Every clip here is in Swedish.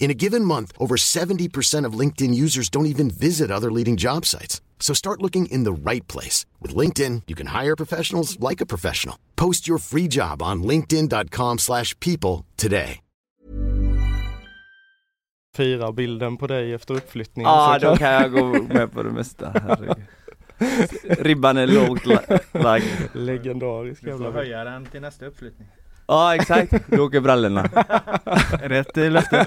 In a given month, over 70% of LinkedIn users don't even visit other leading job sites. So start looking in the right place. With LinkedIn, you can hire professionals like a professional. Post your free job on linkedin.com slash people today. Fira bilden på dig efter uppflyttningen. Ja, då kan jag gå med på det mesta. Herregud. Ribban är lågt la- lagd. Legendarisk Du får jävla bild. höja den till nästa uppflyttning. Ja, exakt. Då åker brallorna. Rätt löfte.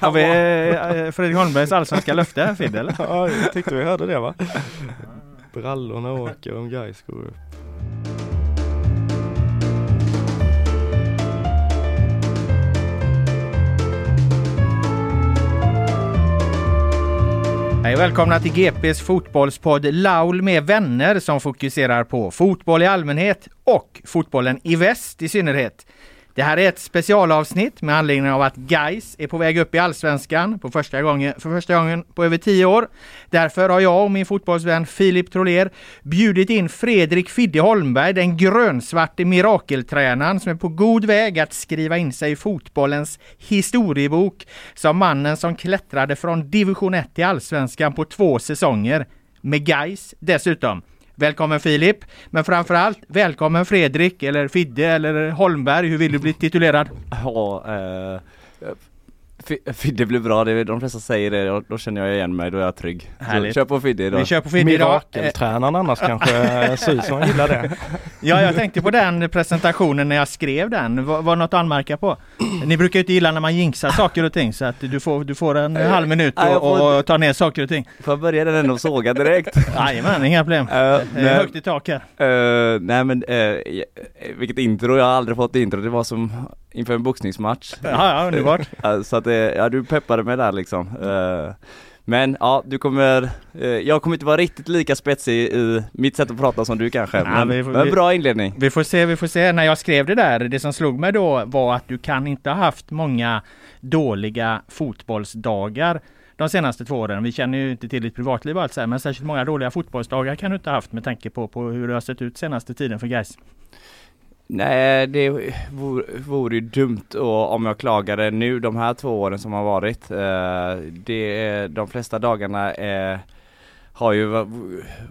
Har vi eh, Fredrik Holmbergs allsvenska löfte här Fid eller? Ja, jag tyckte vi hörde det va? Brallorna åker om guys går upp. Hej välkomna till GPs fotbollspodd Laul med vänner som fokuserar på fotboll i allmänhet och fotbollen i väst i synnerhet. Det här är ett specialavsnitt med anledning av att Geis är på väg upp i Allsvenskan på första gången, för första gången på över tio år. Därför har jag och min fotbollsvän Filip Troler bjudit in Fredrik Fidde Holmberg, den grönsvarte mirakeltränaren som är på god väg att skriva in sig i fotbollens historiebok som mannen som klättrade från division 1 till Allsvenskan på två säsonger. Med Geis dessutom. Välkommen Filip, men framförallt välkommen Fredrik eller Fidde eller Holmberg. Hur vill du bli titulerad? Ja, eh, Fi- Fidde blir bra, det är, de flesta säger det och då känner jag igen mig, då är jag trygg. Härligt. Så kör på Fidde idag. Vi kör på Fidde idag. Eh, Mirakeltränaren annars kanske ser ut som han gillar det. Ja, jag tänkte på den presentationen när jag skrev den. Var, var något att anmärka på? Ni brukar ju inte gilla när man jinxar saker och ting så att du får, du får en halv minut ja, jag och, får och ta ner saker och ting. Får jag börja den ändå såga direkt? Jajamän, inga problem. Eh, Det är nej, högt i tak här. eh, nej men, eh, vilket intro, jag har aldrig fått intro, det var som inför en boxningsmatch. Ja, ja, underbart. Så att ja du peppade mig där liksom. Men ja, du kommer, eh, jag kommer inte vara riktigt lika spetsig i mitt sätt att prata som du kanske. Nej, Men, vi får- men bra inledning. Vi får se, vi får se. När jag skrev det där, det som slog mig då var att du kan inte ha haft många dåliga fotbollsdagar de senaste två åren. Vi känner ju inte till ditt privatliv och allt så här, men särskilt många dåliga fotbollsdagar kan du inte ha haft med tanke på, på hur det har sett ut senaste tiden för guys. Nej, det vore, vore ju dumt och om jag klagade nu de här två åren som har varit. Eh, det, de flesta dagarna är, har ju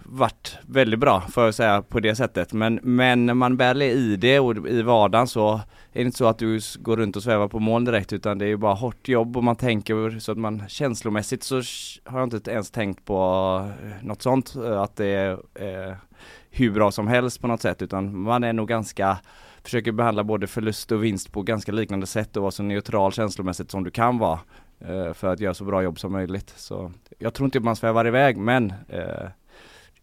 varit väldigt bra för att säga på det sättet. Men, men när man väl är i det och i vardagen så är det inte så att du går runt och svävar på moln direkt utan det är ju bara hårt jobb och man tänker så att man känslomässigt så har jag inte ens tänkt på eh, något sånt. Eh, att det är eh, hur bra som helst på något sätt utan man är nog ganska Försöker behandla både förlust och vinst på ganska liknande sätt och vara så neutral känslomässigt som du kan vara eh, För att göra så bra jobb som möjligt. Så Jag tror inte man svävar iväg men eh,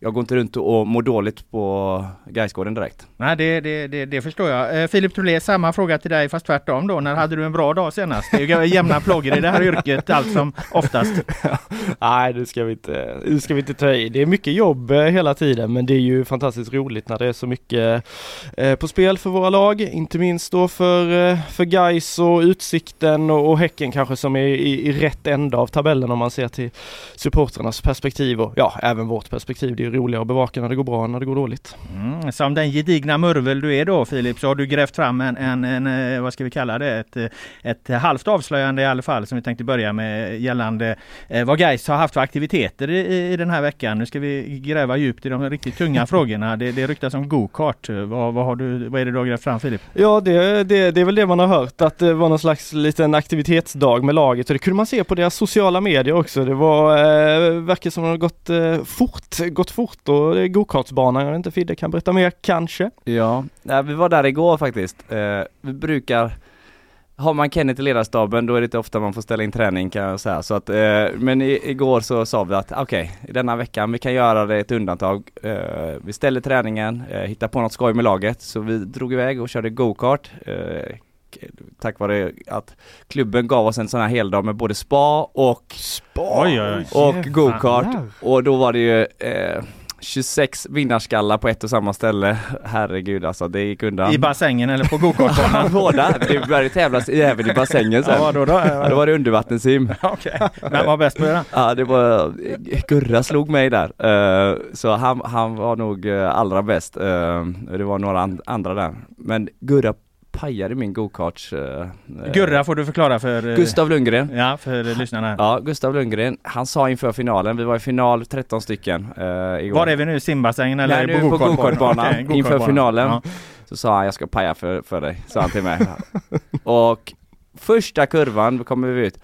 jag går inte runt och mår dåligt på Gaisgården direkt Nej, det, det, det, det förstår jag. Eh, Filip Trolé, samma fråga till dig fast tvärtom då. När hade du en bra dag senast? Det är ju jämna plågor i det här yrket allt som oftast. Nej det ska vi inte, det ska vi inte ta i. Det är mycket jobb eh, hela tiden men det är ju fantastiskt roligt när det är så mycket eh, på spel för våra lag. Inte minst då för, eh, för Gais och Utsikten och, och Häcken kanske som är i, i rätt ända av tabellen om man ser till supportrarnas perspektiv och ja även vårt perspektiv. Det är roligare att bevaka när det går bra än när det går dåligt. Mm, som den gedigna murvel du är då Filip så har du grävt fram en, en, en, vad ska vi kalla det, ett, ett halvt avslöjande i alla fall som vi tänkte börja med gällande eh, vad Gais har haft för aktiviteter i, i den här veckan. Nu ska vi gräva djupt i de riktigt tunga frågorna. Det, det ryktas om go-kart. Vad, vad, har du, vad är det du har grävt fram Filip? Ja det, det, det är väl det man har hört att det var någon slags liten aktivitetsdag med laget och det kunde man se på deras sociala medier också. Det var, eh, verkar som att det har gått eh, fort, gått fort och gokartsbanan. Jag vet inte, Fidde kan berätta mer kanske? Ja, nej, vi var där igår faktiskt. Eh, vi brukar har man Kenneth i ledarstaben då är det inte ofta man får ställa in träning kan jag säga. Så att, eh, men i, igår så sa vi att okej, okay, denna veckan vi kan göra det ett undantag. Eh, vi ställer träningen, eh, hittar på något skoj med laget. Så vi drog iväg och körde go-kart. Eh, Eh, tack vare att klubben gav oss en sån här heldag med både spa och spa oj, oj, oj. och go-kart. Och då var det ju eh, 26 vinnarskallar på ett och samma ställe. Herregud alltså, det gick undan. I bassängen eller på gokartbanan? Båda. Det började tävlas även i bassängen sen. Ja, då, då, ja, då var det undervattenssim. Okej. Okay. Vem var bäst på det? Ja, det var Gurra slog mig där. Uh, så han, han var nog uh, allra bäst. Uh, det var några and andra där. Men Gurra pajade min gokart. Uh, Gurra får du förklara för uh, Gustav Lundgren. Ja, för lyssnarna. Ja, Gustav Lundgren. Han sa inför finalen, vi var i final 13 stycken uh, igår. Var är vi nu? Simbassängen eller Nej, nu på gokartbanan. Okay, inför finalen. Ja. Så sa han, jag ska paja för, för dig, sa han till mig. och första kurvan kommer vi ut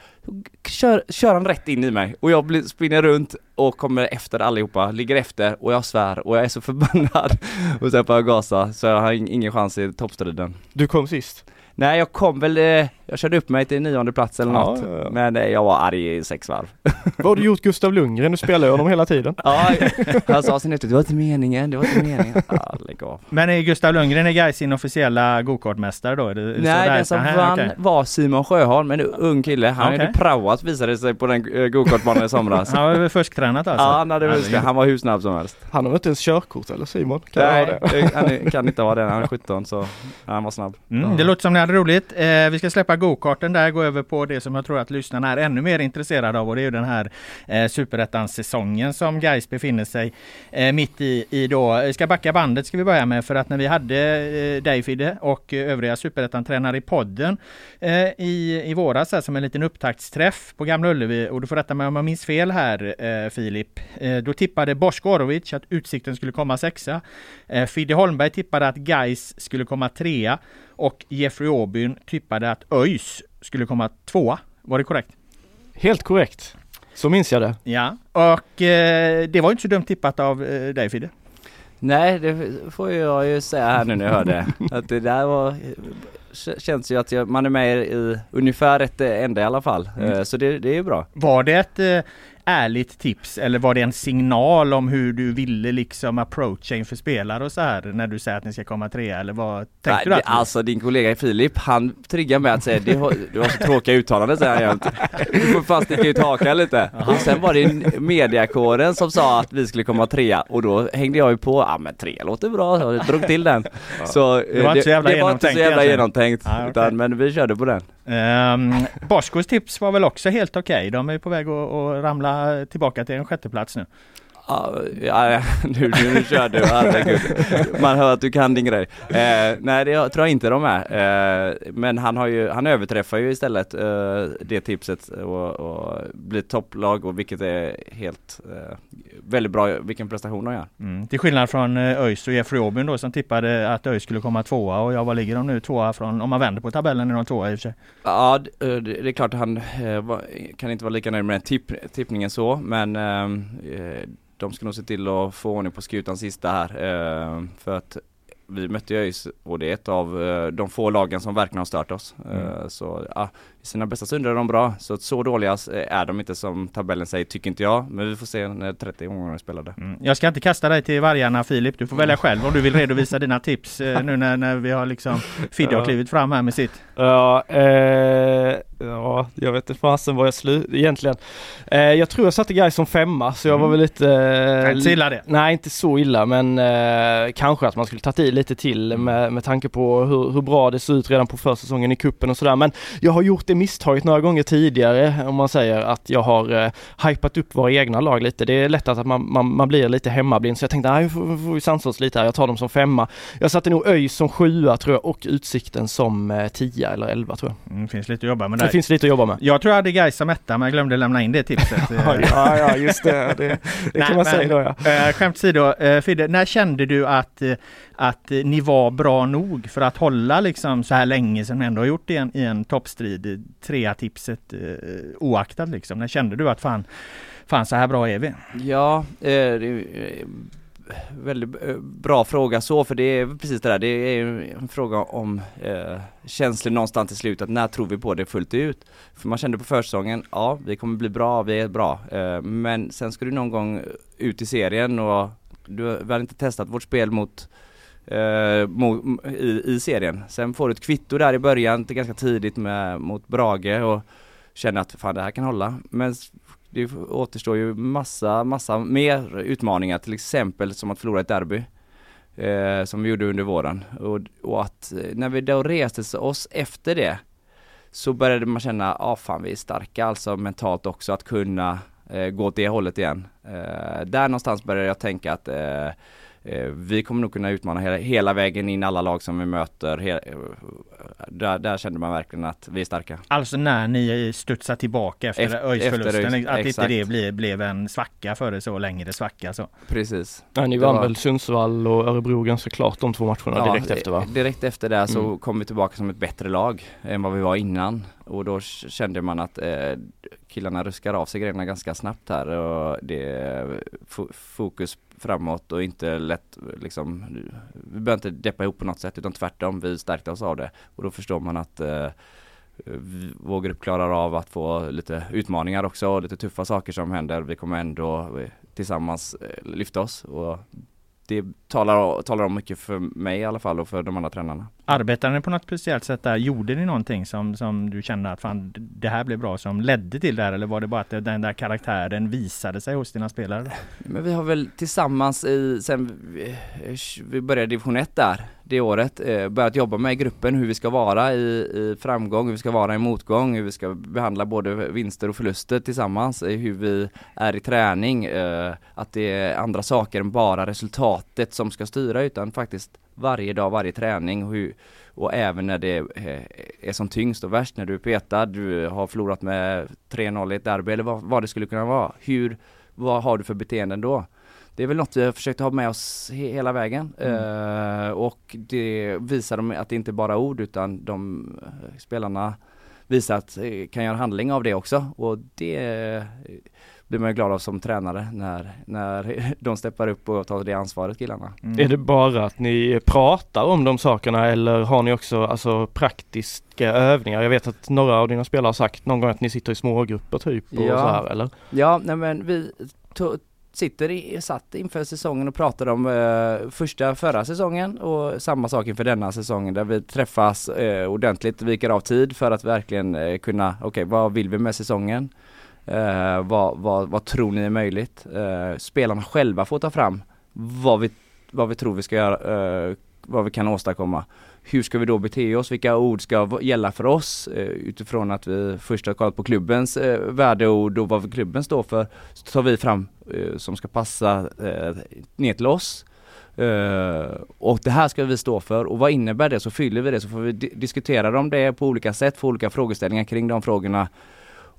kör, kör han rätt in i mig och jag blir, spinner runt och kommer efter allihopa, ligger efter och jag svär och jag är så förbannad. och sen får jag gasa så jag har ingen chans i toppstriden. Du kom sist? Nej jag kom väl, eh, jag körde upp mig till nionde plats eller något. Ja, ja. Men eh, jag var arg i sex varv. Vad har du gjort Gustav Lundgren? Du spelar ju honom hela tiden. ja, han sa sin det var inte meningen, det var inte meningen. Ja, lägg av. Men är Gustav Lundgren är Gais inofficiella gokartmästare då? Nej, den som vann okay. var Simon Sjöholm, en ung kille. Han okay. hade praoat visade sig på den eh, gokartbanan i somras. han var väl fusktränat alltså? Ja, han hade väl Han var hur snabb som helst. Han har inte ens körkort eller Simon? Kan Nej, han kan inte ha det. Han är 17 så han var snabb. Mm, det låter som hade roligt. Eh, vi ska släppa gokarten där, gå över på det som jag tror att lyssnarna är ännu mer intresserade av och det är ju den här eh, superettan-säsongen som Gais befinner sig eh, mitt i, i då. Vi ska backa bandet ska vi börja med för att när vi hade eh, dig Fidde och eh, övriga superettan-tränare i podden eh, i, i våras här, som en liten upptaktsträff på Gamla Ullevi och du får rätta mig om jag minns fel här eh, Filip. Eh, då tippade Bosko Orovic att Utsikten skulle komma sexa. Eh, Fidde Holmberg tippade att Gais skulle komma trea och Jeffrey Aubyn tippade att ÖIS skulle komma tvåa. Var det korrekt? Helt korrekt. Så minns jag det. Ja, och eh, det var inte så dumt tippat av eh, dig Fidde. Nej, det får jag ju säga här nu när jag hör det. Att det där var känns ju att jag, man är med i ungefär rätt ände i alla fall. Mm. Eh, så det, det är bra. Var det ett eh, ärligt tips eller var det en signal om hur du ville liksom approacha inför spelare och så här när du säger att ni ska komma trea eller vad tänkte Nej, du? Det, alltså din kollega Filip han triggar med att säga har, du har så tråkiga uttalanden säger han jämt. Du får fan sticka ut hakan lite. Och sen var det mediakåren som sa att vi skulle komma trea och då hängde jag ju på, ja men tre låter bra, jag drog till den. Ja. Så det var inte så jävla, det, det var inte så jävla genomtänkt. Ah, okay. utan, men vi körde på den. Ehm, um, Boskos tips var väl också helt okej. Okay. De är på väg att, att ramla tillbaka till en sjätteplats nu. Ja, nu, nu kör du, herregud. Man hör att du kan din grej. Eh, nej det tror jag inte de är. Eh, men han har ju, han överträffar ju istället eh, det tipset och, och blir topplag och vilket är helt eh, väldigt bra, vilken prestation de gör. Mm. Till skillnad från eh, ÖIS och Jeffrey Aubyn då som tippade att ÖIS skulle komma tvåa och jag var ligger de nu tvåa från, om man vänder på tabellen är de tvåa i och för sig. Ja det, eh, det är klart han kan inte vara lika nöjd med tipp, tippningen så men de ska nog se till att få ordning på skutan sista här. Eh, för att vi mötte ÖIS och det är ett av eh, de få lagen som verkligen har stört oss. Mm. Eh, så ja, i sina bästa stunder är de bra. Så så dåliga är de inte som tabellen säger, tycker inte jag. Men vi får se när 30 gånger är spelade. Mm. Jag ska inte kasta dig till vargarna Filip. Du får välja själv om du vill redovisa dina tips nu när, när vi har liksom Fidde har klivit fram här med sitt. Ja, eh Ja, jag vet inte fasen var jag slut egentligen. Eh, jag tror jag satte Gais som femma så jag var väl lite... Eh, Inte så illa det. Nej, inte så illa men eh, kanske att man skulle tagit i lite till med, med tanke på hur, hur bra det såg ut redan på försäsongen i kuppen och sådär. Men jag har gjort det misstaget några gånger tidigare om man säger att jag har eh, hypat upp våra egna lag lite. Det är lätt att man, man, man blir lite hemmablind så jag tänkte nej, får, får vi sansa oss lite här. Jag tar dem som femma. Jag satte nog ÖIS som sjua tror jag och Utsikten som eh, tia eller elva tror jag. Mm, finns lite att jobba med Det där. finns lite att jobba med. Jag tror jag hade Gais som etta men jag glömde lämna in det tipset. Ja, ja, just det. Det, det Nej, kan man men, säga då ja. Eh, skämt åsido, eh, Fidde, när kände du att, eh, att eh, ni var bra nog för att hålla liksom så här länge som ni ändå har gjort i en, i en toppstrid, trea tipset eh, oaktat liksom? När kände du att fan, fan så här bra är vi? Ja, eh, det är eh, väldigt eh, bra fråga så för det är precis det där, det är ju en fråga om eh, känslor någonstans till slut, att när tror vi på det fullt ut? För man kände på försäsongen, ja vi kommer bli bra, vi är bra, eh, men sen ska du någon gång ut i serien och du, vi väl inte testat vårt spel mot eh, mot, i, i serien. Sen får du ett kvitto där i början, ganska tidigt med, mot Brage och känner att fan det här kan hålla. Men det återstår ju massa, massa mer utmaningar, till exempel som att förlora ett derby. Eh, som vi gjorde under våren. Och, och att eh, när vi då reste oss efter det så började man känna, ja ah, fan vi är starka alltså mentalt också att kunna eh, gå åt det hållet igen. Eh, där någonstans började jag tänka att eh, vi kommer nog kunna utmana hela, hela vägen in alla lag som vi möter. He, eh, där, där kände man verkligen att vi är starka. Alltså när ni studsar tillbaka efter ÖIS-förlusten, efter att inte det blev, blev en svacka före så längre svacka så. Precis. Ja, ni Det vann var- väl Sundsvall och Örebro ganska klart de två matcherna direkt eh, efter va? Direkt efter det så Mm. kom vi tillbaka som ett bättre lag än vad vi var innan. Och då kände man att eh, killarna ruskar av sig grejerna ganska snabbt här och det är fo- fokus framåt och inte lätt liksom, vi behöver inte deppa ihop på något sätt utan tvärtom, vi stärkte oss av det. Och då förstår man att eh, vår grupp klarar av att få lite utmaningar också och lite tuffa saker som händer. Vi kommer ändå eh, tillsammans eh, lyfta oss och det talar, talar om mycket för mig i alla fall och för de andra tränarna. Arbetade ni på något speciellt sätt där? Gjorde ni någonting som, som du kände att fan det här blev bra som ledde till det här eller var det bara att den där karaktären visade sig hos dina spelare? Men vi har väl tillsammans i, sen vi, började division 1 där, det året, eh, börjat jobba med gruppen hur vi ska vara i, i framgång, hur vi ska vara i motgång, hur vi ska behandla både vinster och förluster tillsammans, hur vi är i träning, eh, att det är andra saker än bara resultatet som ska styra utan faktiskt varje dag, varje träning och, hur, och även när det eh, är som tyngst och värst, när du är petad, du har förlorat med 3-0 i ett derby eller vad, vad det skulle kunna vara. Hur, vad har du för beteenden då? Det är väl något vi har försökt ha med oss he- hela vägen eh, och det visar de att det inte bara är ord utan de eh, spelarna visar att kan göra handling av det också och det blir man ju glad av som tränare när, när de steppar upp och tar det ansvaret killarna. Är det bara att ni pratar om de sakerna eller har ni också alltså praktiska övningar? Jag vet att några av dina spelare har sagt någon gång att ni sitter i smågrupper typ och Ja. så här eller? Ja, nej men vi sitter i, satt inför säsongen och pratar om eh, första förra säsongen och samma sak inför denna säsongen där vi träffas eh, ordentligt, viker av tid för att verkligen eh, kunna, okej vad vill vi med säsongen? Eh, vad, vad, vad tror ni är möjligt? Eh, spelarna själva får ta fram vad vi, vad vi tror vi ska göra, eh, vad vi kan åstadkomma. Hur ska vi då bete oss? Vilka ord ska gälla för oss? Eh, utifrån att vi först har kollat på klubbens eh, värdeord och vad klubben står för. Så tar vi fram eh, som ska passa eh, ner till oss. Eh, och det här ska vi stå för och vad innebär det? Så fyller vi det så får vi di- diskutera om det på olika sätt, få olika frågeställningar kring de frågorna.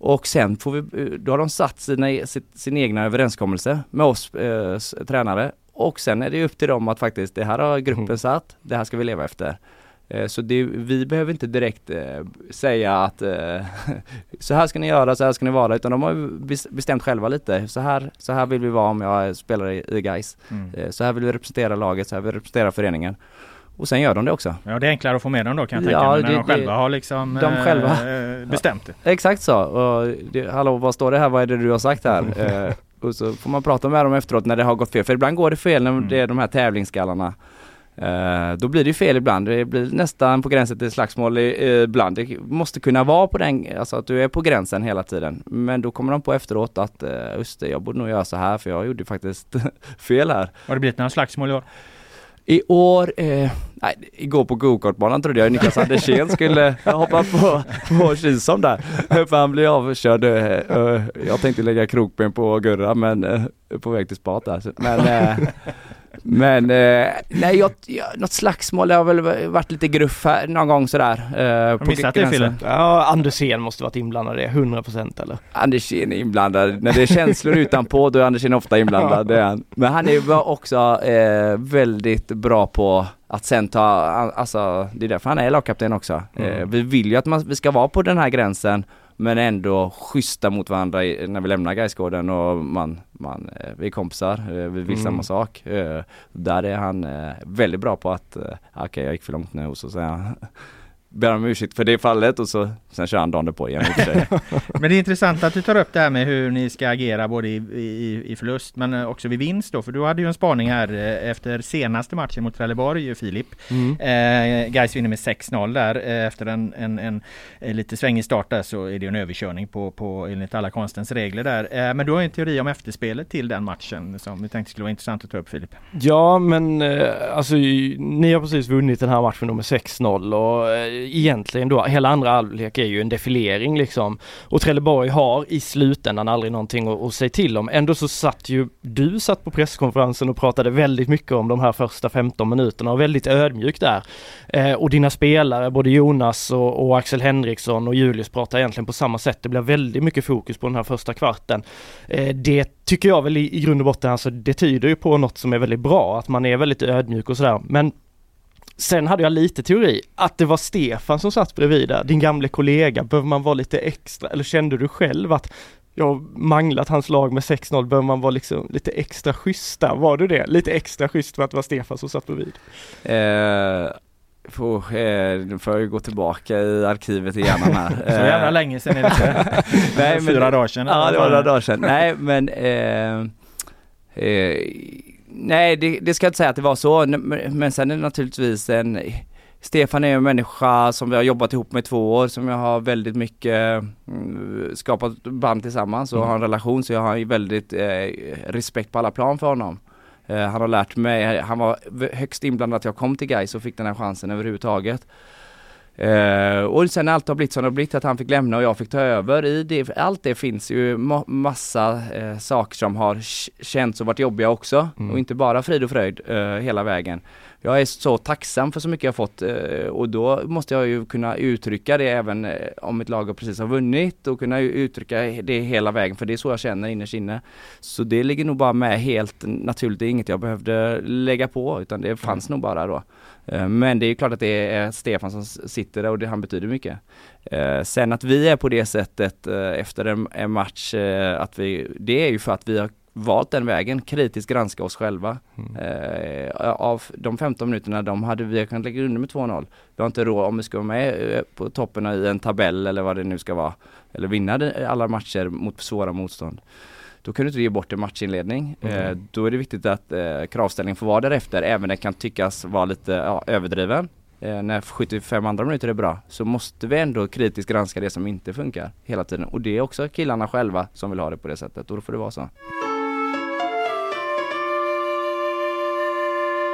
Och sen får vi, eh, då har de satt sina, sitt, sin egna överenskommelse med oss eh, tränare och sen är det upp till dem att faktiskt, det här har gruppen Mm. satt, det här ska vi leva efter. Eh, Så det, vi behöver inte direkt eh, säga att eh, så här ska ni göra, så här ska ni vara, utan de har bestämt själva lite. Så här, så här vill vi vara om jag spelar i, i Gais. Mm. Så här vill vi representera laget, så här vill vi representera föreningen. Och sen gör de det också. Ja det är enklare att få med dem då kan jag Ja, tänka mig när de själva det- har liksom de eh, själva. eh, bestämt det. Exakt så. Och det, hallå, vad står det här? Vad är det du har sagt här? eh, och så får man prata med dem efteråt när det har gått fel. För ibland går det fel när Mm. det är de här tävlingsskallarna. Eh, då blir det fel ibland, det blir nästan på gränsen till slagsmål ibland. Det måste kunna vara på den, alltså att du är på gränsen hela tiden. Men då kommer de på efteråt att uh, just det, jag borde nog göra så här för jag gjorde faktiskt fel här. Har det blivit några slagsmål i år? I år, eh, nej, igår på gokartbanan trodde jag Niklas Andersén skulle hoppa på, på Kison där. För han blev avkörd. Eh, eh, jag tänkte lägga krokben på Gurra men eh, på väg till spat där. Men eh, men eh, nej, jag, jag, något slagsmål, det har väl varit lite gruff här någon gång sådär. Eh, har du missat det Fille? Ja, Andersén måste varit inblandad i det, 100% eller? Andersén är inblandad. När det är känslor utanpå då är Andersén ofta inblandad, det är han. Men han är också eh, väldigt bra på att sen ta, alltså det är därför han är lagkapten också. Mm. Eh, vi vill ju att man, vi ska vara på den här gränsen men ändå schyssta mot varandra när vi lämnar Gaisgården och man, man, eh, vi är kompisar, eh, vi vill mm. samma sak. Eh, där är han väldigt bra på att, okej okay, jag gick för långt nu och så säger han ber om ursäkt för det fallet och så sen kör han dagen på igen. men det är intressant att du tar upp det här med hur ni ska agera både i, i, i förlust men också vid vinst då. För du hade ju en spaning här eh, efter senaste matchen mot Trelleborg, Filip. Mm. Eh, Gais vinner med 6-0 där. Eh, efter en, en, en, en, lite svängig start där så är det en överkörning på, på enligt alla konstens regler där. Eh, men du har en teori om efterspelet till den matchen som vi tänkte skulle vara intressant att ta upp Filip. Ja men eh, alltså ni har precis vunnit den här matchen med 6-0 och eh, egentligen då, hela andra halvlek är ju en defilering liksom. Och Trelleborg har i slutändan aldrig någonting att, att säga till om. Ändå så satt ju du satt på presskonferensen och pratade väldigt mycket om de här första 15 minuterna och väldigt ödmjuk där. Eh, och dina spelare, både Jonas och, och, Axel Henriksson och Julius pratar egentligen på samma sätt. Det blir väldigt mycket fokus på den här första kvarten. Eh, det tycker jag väl i, i grund och botten, alltså det tyder ju på något som är väldigt bra, att man är väldigt ödmjuk och sådär. Men Sen hade jag lite teori att det var Stefan som satt bredvid där, din gamle kollega. Behöver man vara lite extra, eller kände du själv att jag manglat hans lag med 6-0, behöver man vara liksom lite extra schyssta? Var du det? Lite extra schysst för att det var Stefan som satt bredvid? Eh, får, eh, får jag gå tillbaka i arkivet i hjärnan här. Så jävla eh, länge sedan är det inte? Nej, Fyra dagar sedan? Ja, det var några dagar sedan. Nej, men eh, eh, Nej, det, det, ska jag inte säga att det var så, men sen är det naturligtvis en Stefan är en människa som vi har jobbat ihop med i två år, som jag har väldigt mycket mm, skapat band tillsammans och mm. har en relation, så jag har väldigt eh, respekt på alla plan för honom. Eh, han har lärt mig, han var högst inblandad att jag kom till Gais och fick den här chansen överhuvudtaget. Uh, och sen allt har blivit som det har blivit, att han fick lämna och jag fick ta över. I det, allt det finns ju ma massa uh, saker som har känts och varit jobbiga också. Mm. Och inte bara frid och fröjd uh, hela vägen. Jag är så tacksam för så mycket jag fått och då måste jag ju kunna uttrycka det även om mitt lag precis har vunnit och kunna uttrycka det hela vägen för det är så jag känner innerst inne. Så det ligger nog bara med helt naturligt, det är inget jag behövde lägga på utan det fanns mm. nog bara då. Eh, men det är klart att det är Stefan som sitter där och det, han betyder mycket. Eh, sen att vi är på det sättet eh, efter en, match, att vi, det är ju för att vi har valt den vägen, kritiskt granska oss själva. Mm. av de 15 minuterna de hade vi kunnat lägga under med 2-0. Vi har inte råd om vi ska vara med på toppen i en tabell eller vad det nu ska vara. Eller vinna alla matcher mot svåra motstånd då kan du inte ge bort en matchinledning. Mm. Eh, då är det viktigt att eh, kravställningen får vara därefter, även den kan tyckas vara lite ja, överdriven. Eh, när 75 andra minuter är bra så måste vi ändå kritiskt granska det som inte funkar hela tiden. Och det är också killarna själva som vill ha det på det sättet och då får det vara så.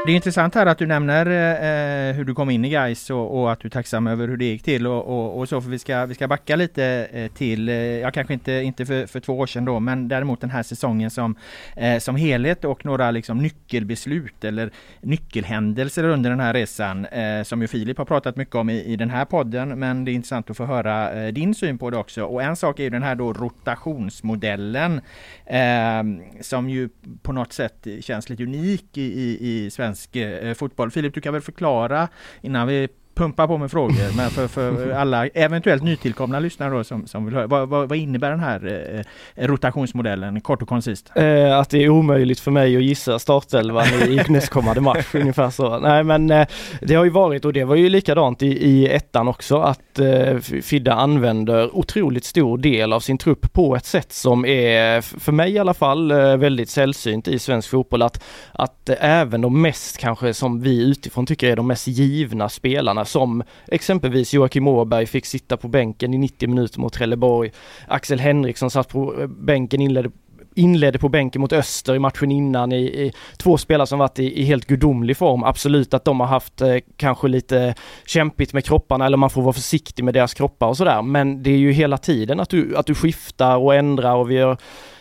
Det är intressant här att du nämner eh, eh, hur du kom in i Gais och, och, att du är tacksam över hur det gick till och, och, och så för vi ska, vi ska backa lite eh, till, eh, ja kanske inte, inte för, för två år sedan då, men däremot den här säsongen som, eh, som helhet och några liksom nyckelbeslut eller nyckelhändelser under den här resan eh, som ju Filip har pratat mycket om i, i den här podden, men det är intressant att få höra eh, din syn på det också. Och en sak är ju den här då rotationsmodellen eh, som ju på något sätt känns lite unik i, i, i svensk svensk eh, fotboll. Filip, du kan väl förklara innan vi pumpa på med frågor. Men för, för alla eventuellt nytillkomna lyssnare då som, som vill höra. Vad, vad, vad innebär den här eh, rotationsmodellen kort och koncist? Eh, att det är omöjligt för mig att gissa startelvan i, i nästkommande match ungefär så. Nej men eh, det har ju varit och det var ju likadant i, i ettan också att eh, Fidda använder otroligt stor del av sin trupp på ett sätt som är för mig i alla fall eh, väldigt sällsynt i svensk fotboll att, att även de mest kanske som vi utifrån tycker är de mest givna spelarna som exempelvis Joakim Åberg fick sitta på bänken i 90 minuter mot Trelleborg. Axel Henriksson satt på eh, bänken, inledde inledde på bänken mot Öster i matchen innan i, i två spelare som varit i, i, helt gudomlig form. Absolut att de har haft eh, kanske lite kämpigt med kropparna eller man får vara försiktig med deras kroppar och sådär. Men det är ju hela tiden att du, att du skiftar och ändrar och vi har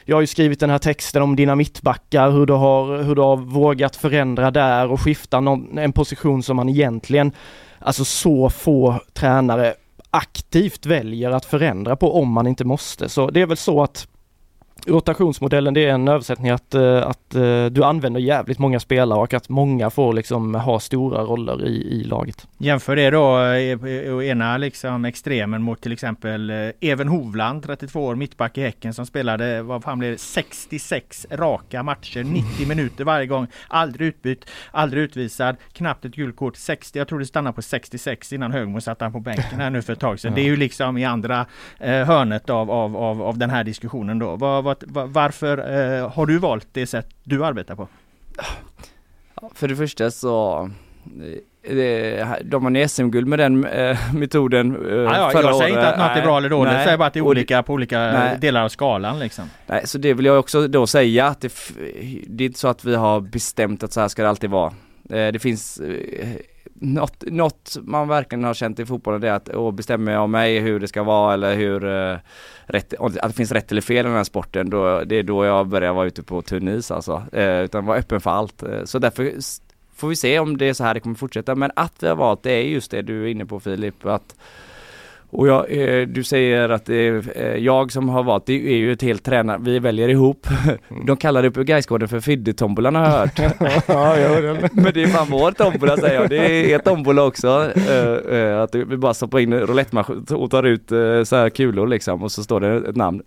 jag har ju skrivit den här texten om dina mittbackar, hur du har, hur du har vågat förändra där och skifta någon, en position som man egentligen, alltså så få tränare aktivt väljer att förändra på om man inte måste. Så det är väl så att rotationsmodellen det är en översättning att, eh, att eh, du använder jävligt många spelare och att många får liksom ha stora roller i, i laget. Jämför det då eh, ena liksom extremen mot till exempel Even Hovland, 32 år, mittback i Häcken som spelade, vad fan blev det, 66 raka matcher, 90 minuter varje gång, aldrig utbytt, aldrig utvisad, knappt ett gult kort, 60, jag tror det stannade på 66 innan Högmo satte han på bänken här nu för ett tag sedan. Det är ju liksom i andra hörnet av, av, av, av den här diskussionen då. Vad, vad vad, varför eh, har du valt det sätt du arbetar på? För det första så eh, de har SM-guld med den äh, metoden äh, ja, ja, Jag säger inte att något är bra eller dåligt, jag säger bara att det är olika på olika nej. delar av skalan liksom. Nej, så det vill jag också då säga att det, det är inte så att vi har bestämt att så här ska det alltid vara. Det finns något, något man verkligen har känt i fotbollen det är att åh, bestämmer jag mig hur det ska vara eller hur eh, rätt, att det finns rätt eller fel i den här sporten då, det är då jag börjar vara ute på tunn is alltså. Eh, utan vara öppen för allt. Eh, så därför får vi se om det är så här det kommer fortsätta men att vi har valt det är just det du är inne på Filip att och jag, eh, du säger att det är eh, jag som har valt, det är ju ett helt tränare, vi väljer ihop. Mm. De kallar det på Gaisgården för Fidde-tombolan har jag hört. ja, Men det är fan vår tombola säger jag, det är er tombola också. Eh, att vi bara stoppar in roulettmaskin och tar ut så här kulor liksom och så står det ett namn.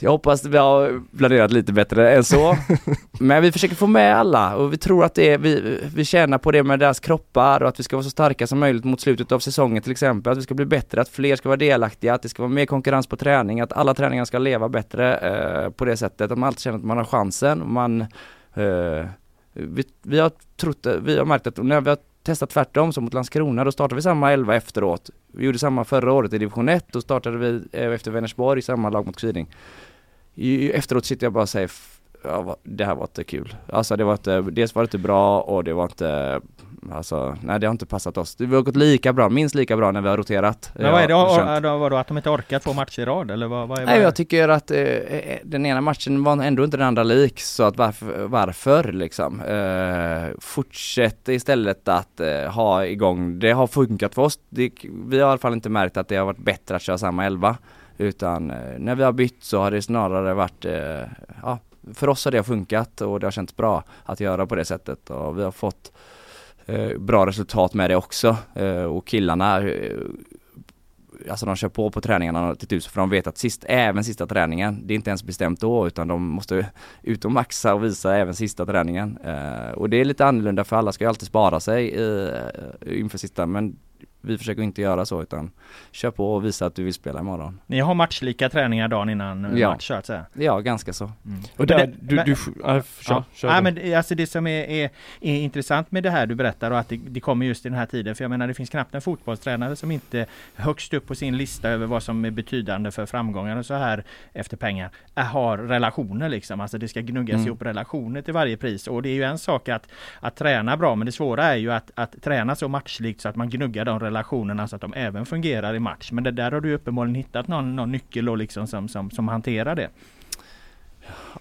Jag hoppas vi har planerat lite bättre än så. Men vi försöker få med alla och vi tror att det är, vi, vi tjänar på det med deras kroppar och att vi ska vara så starka som möjligt mot slutet av säsongen till exempel. Att vi ska bli bättre, att fler ska vara delaktiga, att det ska vara mer konkurrens på träning, att alla träningar ska leva bättre eh, på det sättet. Att man alltid känner att man har chansen. Man, eh, vi, vi, har trott, vi har märkt att när vi har testat tvärtom, som mot Landskrona, då startade vi samma elva efteråt. Vi gjorde samma förra året i division 1, då startade vi eh, efter Vänersborg, samma lag mot Kviding efteråt sitter jag bara och säger ja, det här var inte kul. Alltså det var inte, dels var det inte bra och det var inte Alltså, nej det har inte passat oss. Det har gått lika bra, minst lika bra när vi har roterat. Men vad är det, då, vadå, att de inte orkat två matcher i rad eller vad, vad är, Nej jag tycker att eh, eh, den ena matchen var ändå inte den andra lik, så att varför, varför liksom? Eh, fortsätt istället att eh, ha igång, det har funkat för oss. Det, vi har i alla fall inte märkt att det har varit bättre att köra samma elva. Utan eh, när vi har bytt så har det snarare varit, eh, ja, för oss har det funkat och det har känts bra att göra på det sättet och vi har fått eh, bra resultat med det också. och killarna Alltså de kör på på träningarna till tusen för de vet att sist, även sista träningen, det är inte ens bestämt då utan de måste ut och maxa och visa även sista träningen. och det är lite annorlunda för alla ska ju alltid spara sig inför sista men vi försöker inte göra så utan kör på och visa att du vill spela imorgon. Ni har matchlika träningar dagen innan ja. match så att säga? Ja, ganska så. Mm. Och där, det, du, men, du, äh, kör, ja. kör ja, men alltså det som är, är, är, intressant med det här du berättar och att det, det, kommer just i den här tiden. För jag menar det finns knappt en fotbollstränare som inte högst upp på sin lista över vad som är betydande för framgångar och så här efter pengar har relationer liksom. Alltså det ska gnuggas mm. ihop relationer till varje pris. Och det är ju en sak att, att träna bra men det svåra är ju att, att träna så matchlikt så att man gnuggar de relationerna så att de även fungerar i match. Men det där har du uppenbarligen hittat någon, någon nyckel då liksom som, som, som hanterar det.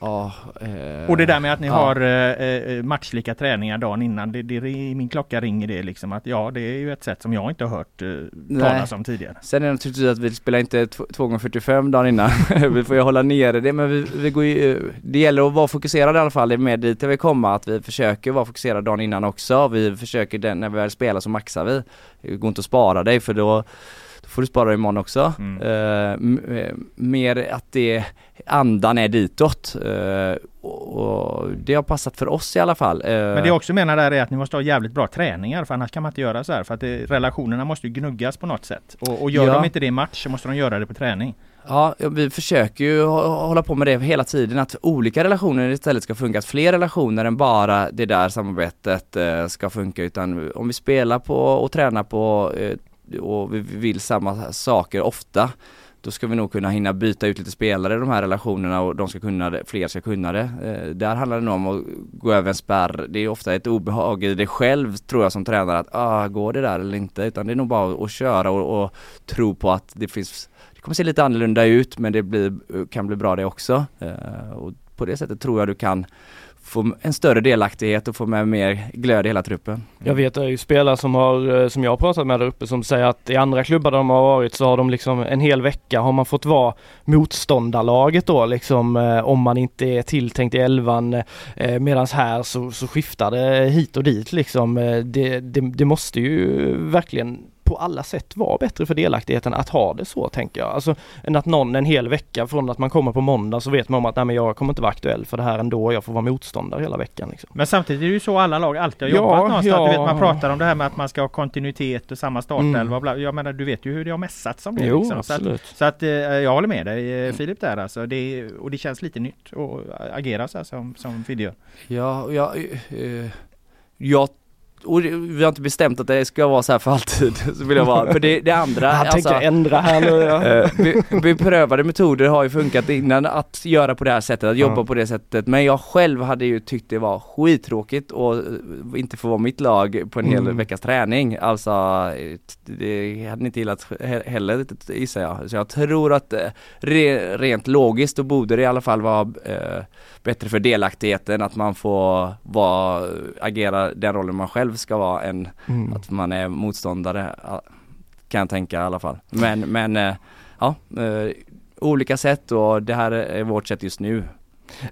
Ja, eh, Och det där med att ni ja. har eh, eh, matchlika träningar dagen innan, det, det, i min klocka ringer det liksom att ja det är ju ett sätt som jag inte har hört eh, talas om tidigare. Sen är det naturligtvis att vi spelar inte 2 gånger 45 dagen innan. vi får ju hålla nere det men vi, vi går ju, det gäller att vara fokuserad i alla fall, det är med dit jag vill komma att vi försöker vara fokuserade dagen innan också. Vi försöker, den, när vi väl spelar så maxar vi. Det går inte att spara dig för då får du spara imorgon också. Mm. Eh, mer att det, andan är ditåt. Eh, och, det har passat för oss i alla fall. Eh, Men det jag också menar där är att ni måste ha jävligt bra träningar för annars kan man inte göra så här för att det, relationerna måste ju gnuggas på något sätt. Och, och gör Ja. de inte det i match så måste de göra det på träning. Ja, vi försöker ju hå- hålla på med det hela tiden, att olika relationer istället ska funka, att fler relationer än bara det där samarbetet ska funka, utan om vi spelar på och tränar på och vi vill samma saker ofta, då ska vi nog kunna hinna byta ut lite spelare i de här relationerna och de ska kunna det, fler ska kunna det. Eh, där handlar det nog om att gå över en spärr, det är ofta ett obehag i det själv tror jag som tränare att, ah, går det där eller inte? Utan det är nog bara att köra och, och tro på att det finns det kommer se lite annorlunda ut men det blir, kan bli bra det också. Eh, och på det sättet tror jag du kan få en större delaktighet och få med mer glöd i hela truppen. Jag vet det är ju spelare som har, eh, som jag har pratat med där uppe som säger att i andra klubbar där de har varit så har de liksom en hel vecka har man fått vara motståndarlaget då liksom eh, om man inte är tilltänkt i elvan eh, medans här så, så skiftar det hit och dit liksom. Det, det, det måste ju verkligen på alla sätt vara bättre för delaktigheten att ha det så tänker jag. Alltså än att någon en hel vecka från att man kommer på måndag så vet man om att nej men jag kommer inte vara aktuell för det här ändå. Jag får vara motståndare hela veckan. Liksom. Men samtidigt är det ju så alla lag alltid har Ja, jobbat någonstans. ja. Du vet man pratar om det här med att man ska ha kontinuitet och samma startelva. Mm. bla. Jag menar du vet ju hur det har mässats om det. Jo, liksom. så att, absolut. så att eh, jag håller med dig eh, Filip där alltså. Det, och det känns lite nytt att agera så här som, som Fidde gör. Ja, och jag, eh, jag och vi har inte bestämt att det ska vara så här för alltid, så vill jag vara. För det, det andra, Han alltså, tänker ändra här nu. Ja. Eh, be- beprövade metoder har ju funkat innan att göra på det här sättet, att jobba Ja. på det sättet. Men jag själv hade ju tyckt det var skittråkigt och eh, inte få vara mitt lag på en hel Mm. veckas träning. Alltså, det hade ni inte gillat he- heller gissar jag. Så jag tror att eh, re, rent logiskt då borde det i alla fall vara eh, bättre för delaktigheten att man får vara, agera den rollen man själv ska vara än Mm. att man är motståndare kan jag tänka i alla fall. Men, men eh, ja, eh, olika sätt och det här är vårt sätt just nu.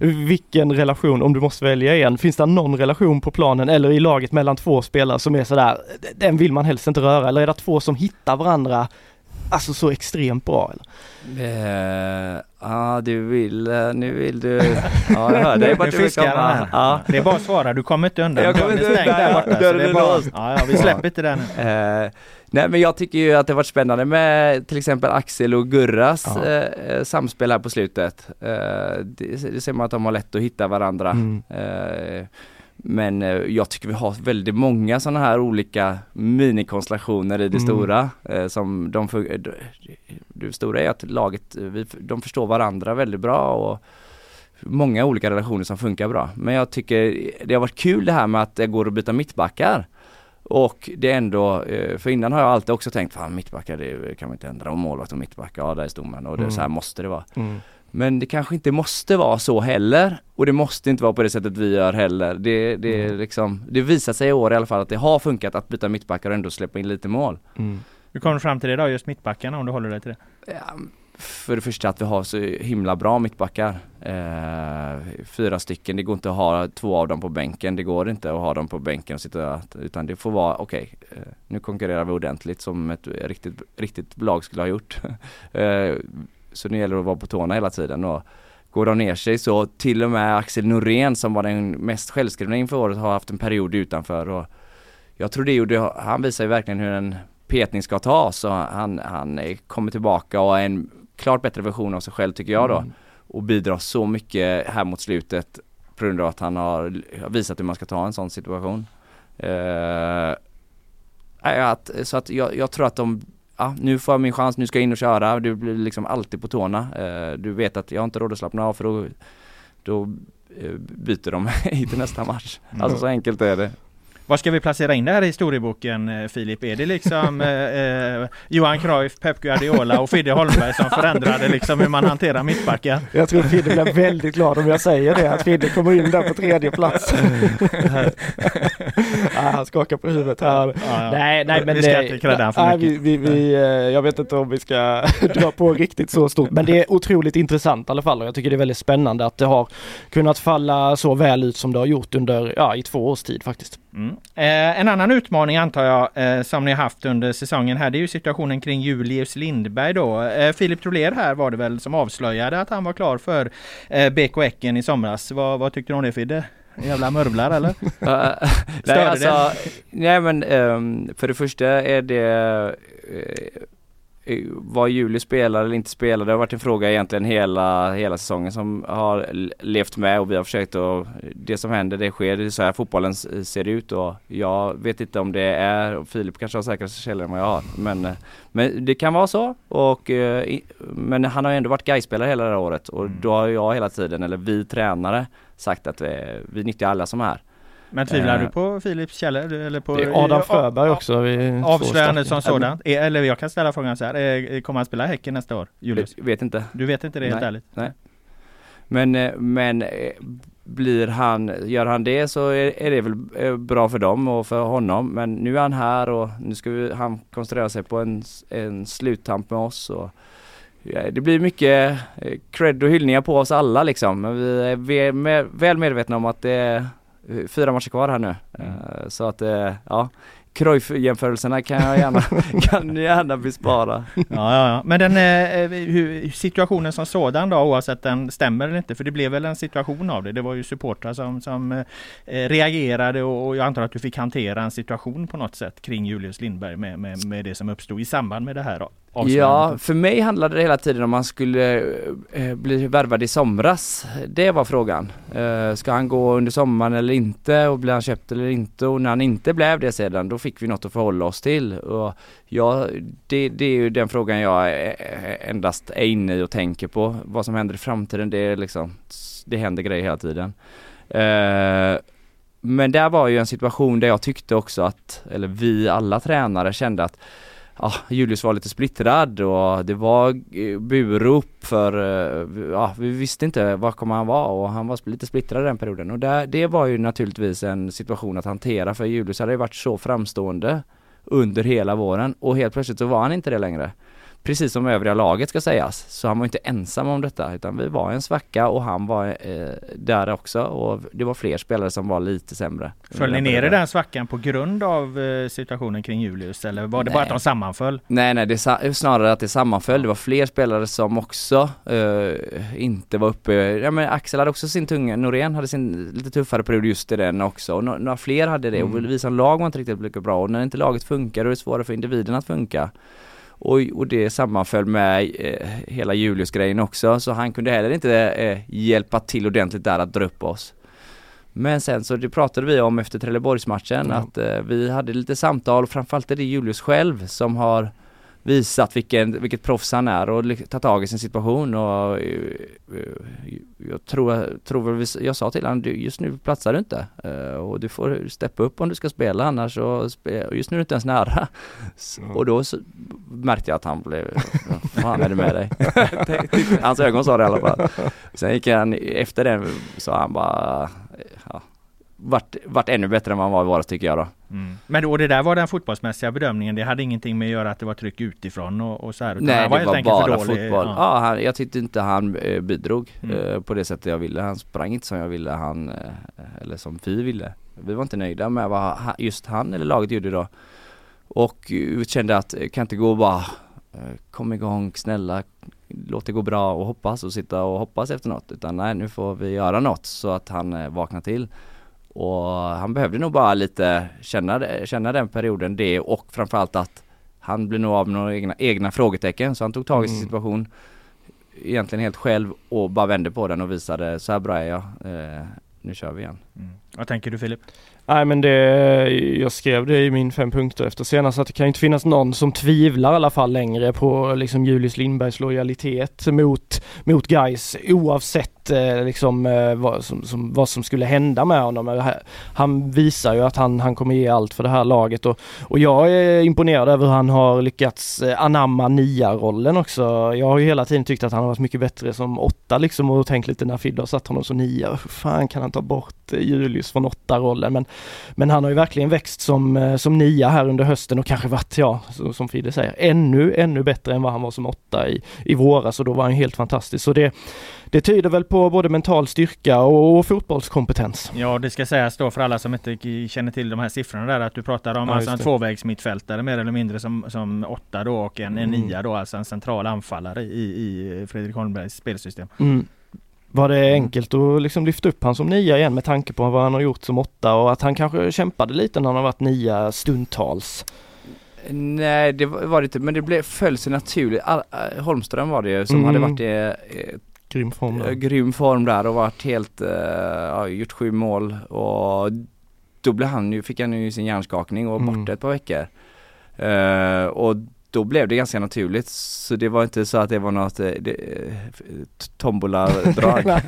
Vilken relation, om du måste välja en, finns det någon relation på planen eller i laget mellan två spelare som är sådär, den vill man helst inte röra eller är det två som hittar varandra Alltså så extremt bra eller? Ja, ah, du vill, eh, nu vill du, ja jag hör dig Nu du komma. Ja. Det är bara att svara, du kommer inte undan. Jag kommer inte undan. där borta. Så Dörren det är bara, ja, ja, vi släpper inte den. Eh, nej men jag tycker ju att det varit spännande med till exempel Axel och Gurras Ja. eh, samspel här på slutet. Eh, det, det ser man att de har lätt att hitta varandra. Mm. Men eh, jag tycker vi har väldigt många sådana här olika minikonstellationer i det Mm. stora. Eh, som de, eh, det- stora är att laget, de förstår varandra väldigt bra och många olika relationer som funkar bra. Men jag tycker det har varit kul det här med att det går att byta mittbackar. Och det är ändå, för innan har jag alltid också tänkt, fan mittbackar det kan man inte ändra, och målvakt och mittbackar, ja där står man och det, Mm. så här måste det vara. Mm. Men det kanske inte måste vara så heller och det måste inte vara på det sättet vi gör heller. Det, det, Mm. liksom, det visar sig i år i alla fall att det har funkat att byta mittbackar och ändå släppa in lite mål. Mm. Hur kommer du fram till det då, just mittbackarna om du håller dig till det? Ja, för det första att vi har så himla bra mittbackar. Eh, fyra stycken, det går inte att ha två av dem på bänken. Det går inte att ha dem på bänken och sitta, utan det får vara okej, eh, nu konkurrerar vi ordentligt som ett riktigt, riktigt lag skulle ha gjort. eh, så nu gäller det att vara på tårna hela tiden och går de ner sig så till och med Axel Norén som var den mest självskrivna inför året har haft en period utanför och jag tror det gjorde, han visar ju verkligen hur en petning ska tas så han, han kommer tillbaka och är en klart bättre version av sig själv tycker jag då Mm. och bidrar så mycket här mot slutet på grund av att han har visat hur man ska ta en sån situation. Nej, att, så att jag, jag tror att de Ja, nu får jag min chans, nu ska jag in och köra. Du blir liksom alltid på tårna. Eh, du vet att jag har inte råd att slappna av för då, då eh, byter de mig till nästa match. Alltså så enkelt är det. Var ska vi placera in det här i historieboken eh, Filip? Är det liksom eh, eh, Johan Cruyff, Pep Guardiola och Fidde Holmberg som förändrade liksom hur man hanterar mittbackar? Jag tror Fidde blir väldigt glad om jag säger det, att Fidde kommer in där på tredje plats. han skakar på huvudet här. Ja. Nej, nej men vi ska inte credda han för nej, mycket. vi, vi, vi, eh, jag vet inte om vi ska dra på riktigt så stort, men det är otroligt intressant i alla fall och jag tycker det är väldigt spännande att det har kunnat falla så väl ut som det har gjort under, ja, i två års tid faktiskt. Mm. Eh, en annan utmaning antar jag eh, som ni har haft under säsongen här det är ju situationen kring Julius Lindberg då. Eh, Filip Troler här var det väl som avslöjade att han var klar för eh, BK Häcken i somras. Vad, vad tyckte du om det Fidde? Jävla murvlar eller? nej, Störde alltså, nej men ehm, för det första är det eh, eh, vad Julius spelar eller inte spelar, det har varit en fråga egentligen hela, hela säsongen som har levt med och vi har försökt att det som händer det sker, det är så här fotbollen ser ut och jag vet inte om det är, och Filip kanske har säkrare källor än vad jag har, men, eh, men det kan vara så och eh, i- men han har ju ändå varit Gais-spelare hela det här året och då har jag hela tiden, eller vi tränare, sagt att vi, vi nyttjar alla som är. Men tvivlar Eh. du på Filips källor? Eller på Adam Fröberg också. vi är två Avslöjande starka. som sådant. Eh, Eller jag kan ställa frågan så här. eh, Kommer han spela Häcken nästa år? Julius? Jag vet inte. Du vet inte det helt Nej. ärligt? Nej. Men, eh, men eh, blir han, gör han det så är, det väl eh, bra för dem och för honom. Men nu är han här och nu ska vi, han koncentrera sig på en, en sluttamp med oss. Och, det blir mycket eh, cred och hyllningar på oss alla liksom. Men vi är väl, med, väl medvetna om att det är eh, fyra matcher kvar här nu. Eh, Så att eh, ja, Cruyff-jämförelserna kan jag gärna, kan gärna bespara. Ja, ja, ja. Men den eh, hur, situationen som sådan då oavsett den stämmer eller inte. För det blev väl en situation av det. Det var ju supportrar som, som eh, reagerade och, och jag antar att du fick hantera en situation på något sätt kring Julius Lindberg med, med, med det som uppstod i samband med det här då, Ja, för mig handlade det hela tiden om han skulle eh, bli värvad i somras. Det var frågan. Eh, ska han gå under sommaren eller inte och blir han köpt eller inte? Och när han inte blev det sedan, då fick vi något att förhålla oss till. Och ja, det, det är ju den frågan jag eh, endast är inne i och tänker på. Vad som händer i framtiden, det är liksom, det händer grejer hela tiden. Eh, men där var ju en situation där jag tyckte också att, eller vi alla tränare kände att ja, Julius var lite splittrad och det var eh, burop för, eh, ja vi visste inte vad kommer han vara och han var lite splittrad den perioden och där, det var ju naturligtvis en situation att hantera för Julius hade ju varit så framstående under hela våren och helt plötsligt så var han inte det längre. Precis som övriga laget ska sägas, så han var inte ensam om detta utan vi var en svacka och han var eh, där också och det var fler spelare som var lite sämre. Föll ni ner i den svackan på grund av eh, situationen kring Julius eller var det bara Nej. att de sammanföll? Nej nej, det är snarare att det sammanföll. Det var fler spelare som också eh, inte var uppe. Ja men Axel hade också sin tunga, Norén hade sin lite tuffare period just i den också. Och nå- några fler hade det och vi som lag var inte riktigt lika bra och när inte laget funkar då är det svårare för individen att funka. Och, och det sammanföll med eh, hela Julius-grejen också så han kunde heller inte eh, hjälpa till ordentligt där att dra upp oss. Men sen så det pratade vi om efter Trelleborgsmatchen att eh, vi hade lite samtal och framförallt är det Julius själv som har visat vilken, vilket proffs han är och tagit tag i sin situation och eh, jag tror, tror jag sa till honom, "Du, just nu platsar du inte eh, och du får steppa upp om du ska spela annars så just nu är du inte ens nära. S- Och då märkte jag att han blev, vad fan är det med dig? Hans ögon sa det i alla fall. Sen gick han, efter det så han bara, vart, vart ännu bättre än vad han var i våras tycker jag då. Men då, det där var den fotbollsmässiga bedömningen. Det hade ingenting med att göra att det var tryck utifrån och, och så här. utan Nej det var enkelt för bara fotboll. Ja. Ja, han, jag tyckte inte han eh, bidrog Mm. eh, på det sättet jag ville. Han sprang inte som jag ville, han, eh, eller som vi ville. Vi var inte nöjda med vad han, just han eller laget gjorde då. Och eh, kände att eh, kan inte gå och bara eh, kom igång, snälla, låt det gå bra och hoppas och sitta och hoppas efter något. Utan nej, nu får vi göra något så att han vaknar till. Och han behövde nog bara lite känna, känna den perioden det och framförallt att han blev nog av med några egna, egna frågetecken så han tog tag i sin situation egentligen helt själv och bara vände på den och visade så här bra är jag, eh, nu kör vi igen. Vad tänker du Filip? Nej men det, jag skrev det i min fem punkter efter senast att det kan inte finnas någon som tvivlar i alla fall längre på liksom Julius Lindbergs lojalitet mot, mot guys oavsett eh, liksom eh, vad som, som, vad som skulle hända med honom. Eh, han visar ju att han, han kommer ge allt för det här laget och, och jag är imponerad över hur han har lyckats eh, anamma nia-rollen också. Jag har ju hela tiden tyckt att han har varit mycket bättre som åtta liksom och tänkt lite när Fidde har satt honom som nia. Hur fan kan han ta bort eh, Julius från åtta-rollen? Men men han har ju verkligen växt som, som nia här under hösten och kanske varit, ja, som Fidde säger, ännu, ännu bättre än vad han var som åtta i, i våras och då var han helt fantastisk. Så det, det tyder väl på både mental styrka och, och fotbollskompetens. Ja, det ska sägas då för alla som inte känner till de här siffrorna där att du pratar om Ja, alltså en det. tvåvägsmittfältare mer eller mindre som, som åtta då och en, en Mm. nia då, alltså en central anfallare i, i Fredrik Holmbergs spelsystem. Mm. Var det enkelt att liksom lyfta upp han som nia igen med tanke på vad han har gjort som åtta och att han kanske kämpade lite när han har varit nia stundtals? Nej det var det inte, men det blev, föll sig naturligt. All, äh, Holmström var det ju som Mm. hade varit i eh, Grym form eh, där. grym form där och varit helt, eh, ja, gjort sju mål och då blev han ju, fick han ju sin hjärnskakning och var Mm. borta ett par veckor. Eh, och då blev det ganska naturligt så det var inte så att det var något eh, det, eh, tombola-drag.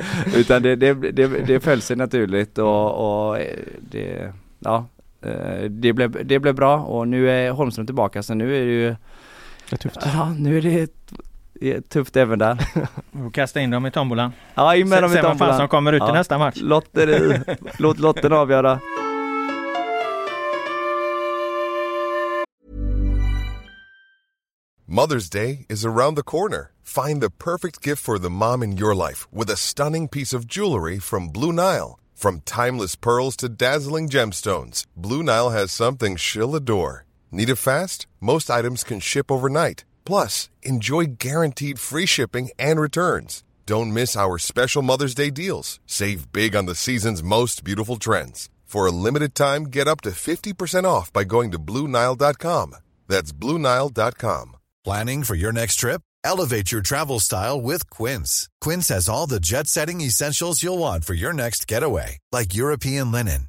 Utan det, det, det, det föll sig naturligt och, och eh, det, ja, eh, det blev, det blev bra och nu är Holmström tillbaka så nu är det ju, Det är tufft. ja nu är det tufft även där. Och kasta in dem i tombolan. Ja, in med dem i se vad fan som tombolan. kommer ut i Ja. nästa match. Lotteri, låt lotten avgöra. Mother's Day is around the corner. Find the perfect gift for the mom in your life with a stunning piece of jewelry from Blue Nile. From timeless pearls to dazzling gemstones, Blue Nile has something she'll adore. Need it fast? Most items can ship overnight. Plus, enjoy guaranteed free shipping and returns. Don't miss our special Mother's Day deals. Save big on the season's most beautiful trends. For a limited time, get up to 50% off by going to BlueNile.com. That's BlueNile.com. Planning for your next trip? Elevate your travel style with Quince. Quince has all the jet setting essentials you'll want for your next getaway, like European linen,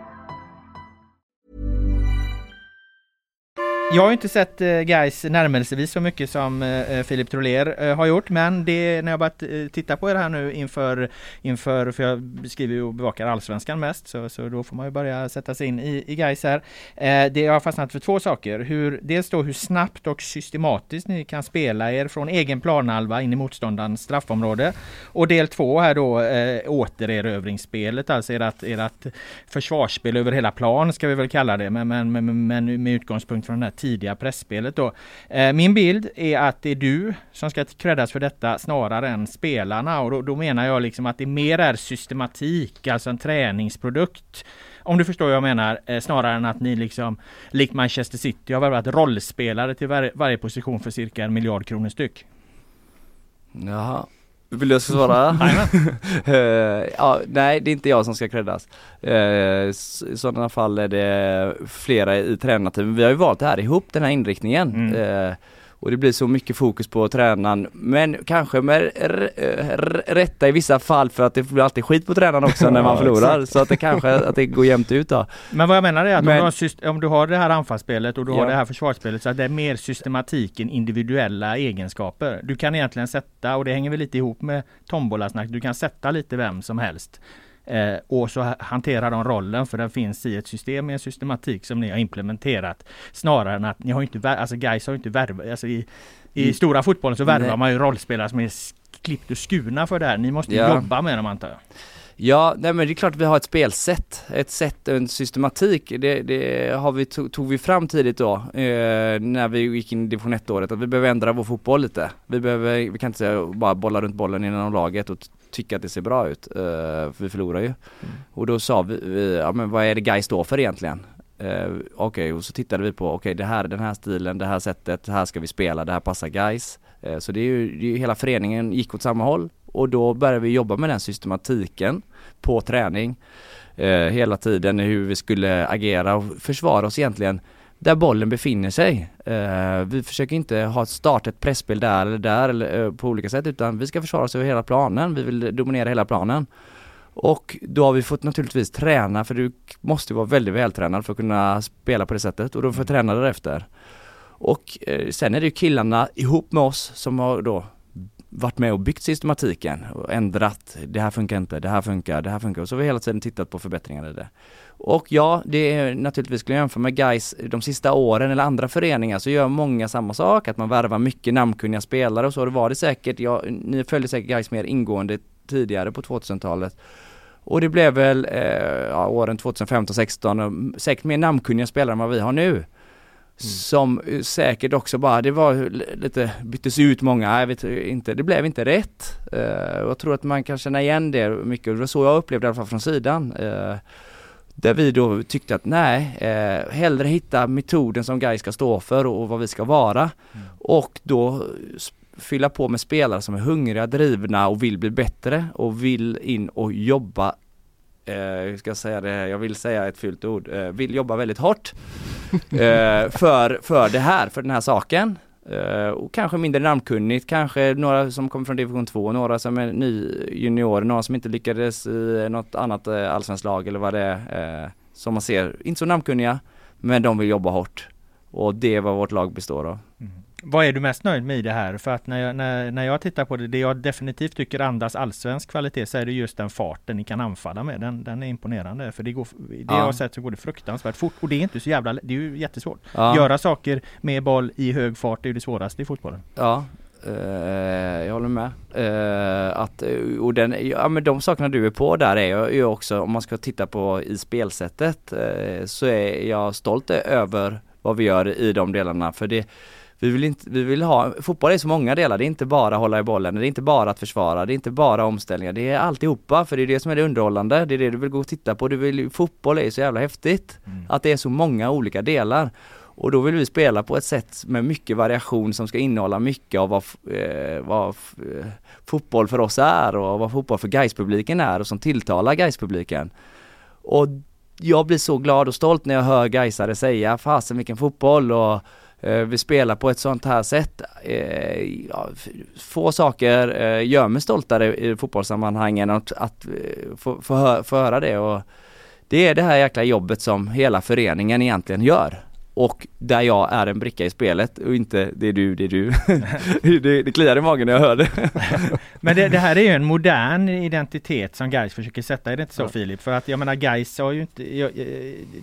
Jag har inte sett eh, guys närmelsevis så mycket som eh, eh Filip Troler eh, har gjort men det när jag börjat eh, titta på er här nu inför, inför för jag skriver ju och bevakar allsvenskan mest så, så då får man ju börja sätta sig in i, i guys här. Eh, det jag har fastnat för två saker. Hur, dels då hur snabbt och systematiskt ni kan spela er från egen planhalva in i motståndarens straffområde. Och del två här då eh, återerövringsspelet, alltså ert, ert försvarsspel över hela plan ska vi väl kalla det, men, men, men, men med utgångspunkt från den här tidiga pressspelet då. Eh, min bild är att det är du som ska creddas för detta snarare än spelarna och då, då menar jag liksom att det mer är systematik, alltså en träningsprodukt. Om du förstår vad jag menar, eh, snarare än att ni liksom likt Manchester City har värvat rollspelare till var, varje position för cirka en miljard kronor styck. Jaha. Vill du jag ska svara? Eh, ja, nej det är inte jag som ska creddas. Eh, s- I sådana fall är det flera i tränarteamet. Vi har ju valt det här ihop, den här inriktningen. Mm. Eh, och det blir så mycket fokus på tränaren, men kanske med rätta i vissa fall för att det blir alltid skit på tränaren också när man Ja, förlorar. Så att det kanske, att det går jämnt ut då. Men vad jag menar är att om, Men- du har om du har det här anfallsspelet och du har Ja. det här försvarsspelet så att det är mer systematik än individuella egenskaper. Du kan egentligen sätta, och det hänger väl lite ihop med tombolasnack, du kan sätta lite vem som helst Eh, och så hanterar de rollen för den finns i ett system med en systematik som ni har implementerat. Snarare än att ni har inte, alltså guys har inte värvat, alltså i, i mm. stora fotbollen så värvar man ju rollspelare som är klippt och skurna för det här. Ni måste ja. jobba med dem antar jag. Ja, nej men det är klart att vi har ett spelsätt, ett sätt, en systematik. Det, det har vi, tog vi fram tidigt då, eh, när vi gick in i division 1-året, att vi behöver ändra vår fotboll lite. Vi behöver, vi kan inte bara bolla runt bollen inom laget och tycka att det ser bra ut, eh, för vi förlorar ju. Mm. Och då sa vi, vi, ja men vad är det Gais står för egentligen? Eh, okej, okay, och så tittade vi på, okej okay, det här, den här stilen, det här sättet, det här ska vi spela, det här passar Gais. Eh, så det är ju, det är ju, hela föreningen gick åt samma håll och då började vi jobba med den systematiken på träning eh, hela tiden hur vi skulle agera och försvara oss egentligen där bollen befinner sig. Eh, vi försöker inte ha starta ett pressspel där eller där eller eh, på olika sätt utan vi ska försvara oss över hela planen. Vi vill dominera hela planen. Och då har vi fått naturligtvis träna för du måste vara väldigt vältränad för att kunna spela på det sättet och då får vi träna därefter. Och eh, sen är det ju killarna ihop med oss som har då varit med och byggt systematiken och ändrat. Det här funkar inte, det här funkar, det här funkar. Och så har vi hela tiden tittat på förbättringar i det. Och ja, det är naturligtvis, skulle jag jämföra med guys de sista åren eller andra föreningar så gör många samma sak, att man värvar mycket namnkunniga spelare och så har det varit säkert. Ja, ni följde säkert guys mer ingående tidigare på 2000-talet. Och det blev väl eh, ja, åren 2015-16 säkert mer namnkunniga spelare än vad vi har nu. Mm. Som säkert också bara, det var lite, byttes ut många, jag vet inte, det blev inte rätt. Uh, jag tror att man kan känna igen det mycket det var så jag upplevde det i alla fall från sidan. Uh, där vi då tyckte att nej, eh, hellre hitta metoden som Guy ska stå för och, och vad vi ska vara. Mm. Och då fylla på med spelare som är hungriga, drivna och vill bli bättre och vill in och jobba eh, ska jag säga det, jag vill säga ett fult ord, eh, vill jobba väldigt hårt eh, för, för det här, för den här saken. Eh, och kanske mindre namnkunnigt, kanske några som kommer från division 2, några som är ny juniorer, några som inte lyckades i något annat uh, allsvenskt lag eller vad det är. Eh, som man ser, inte så namnkunniga, men de vill jobba hårt. Och det är vad vårt lag består av. Mm. Vad är du mest nöjd med i det här? För att när jag, när, när jag tittar på det, det jag definitivt tycker andas allsvensk kvalitet så är det just den farten ni kan anfalla med. Den, den är imponerande. För det går, det ja. jag har sett så går det fruktansvärt fort. Och det är inte så jävla, det är ju jättesvårt. Ja. Göra saker med boll i hög fart är ju det svåraste i fotbollen. Ja, Uh, jag håller med. Uh, att, och den, ja men de sakerna du är på där är ju också, om man ska titta på i spelsättet, uh, så är jag stolt över vad vi gör i de delarna. För det, vi vill inte, vi vill ha, fotboll är så många delar, det är inte bara hålla i bollen, det är inte bara att försvara, det är inte bara omställningar, det är alltihopa för det är det som är det underhållande, det är det du vill gå och titta på, du vill, fotboll är så jävla häftigt, mm. att det är så många olika delar. Och då vill vi spela på ett sätt med mycket variation som ska innehålla mycket av vad, eh, vad eh, fotboll för oss är och vad fotboll för Gais-publiken är och som tilltalar Gais-publiken. Och jag blir så glad och stolt när jag hör Gaisare säga fasen vilken fotboll och Eh, vi spelar på ett sånt här sätt. Eh, få saker eh, gör mig stoltare i fotbollssammanhangen att, att få, få, hö få höra det och det är det här jäkla jobbet som hela föreningen egentligen gör och där jag är en bricka i spelet och inte det är du, det är du. det, det kliar i magen när jag hör det. Men det, det, här är ju en modern identitet som Gais försöker sätta, är det inte så ja. Filip? För att jag menar Gais har ju inte, jag,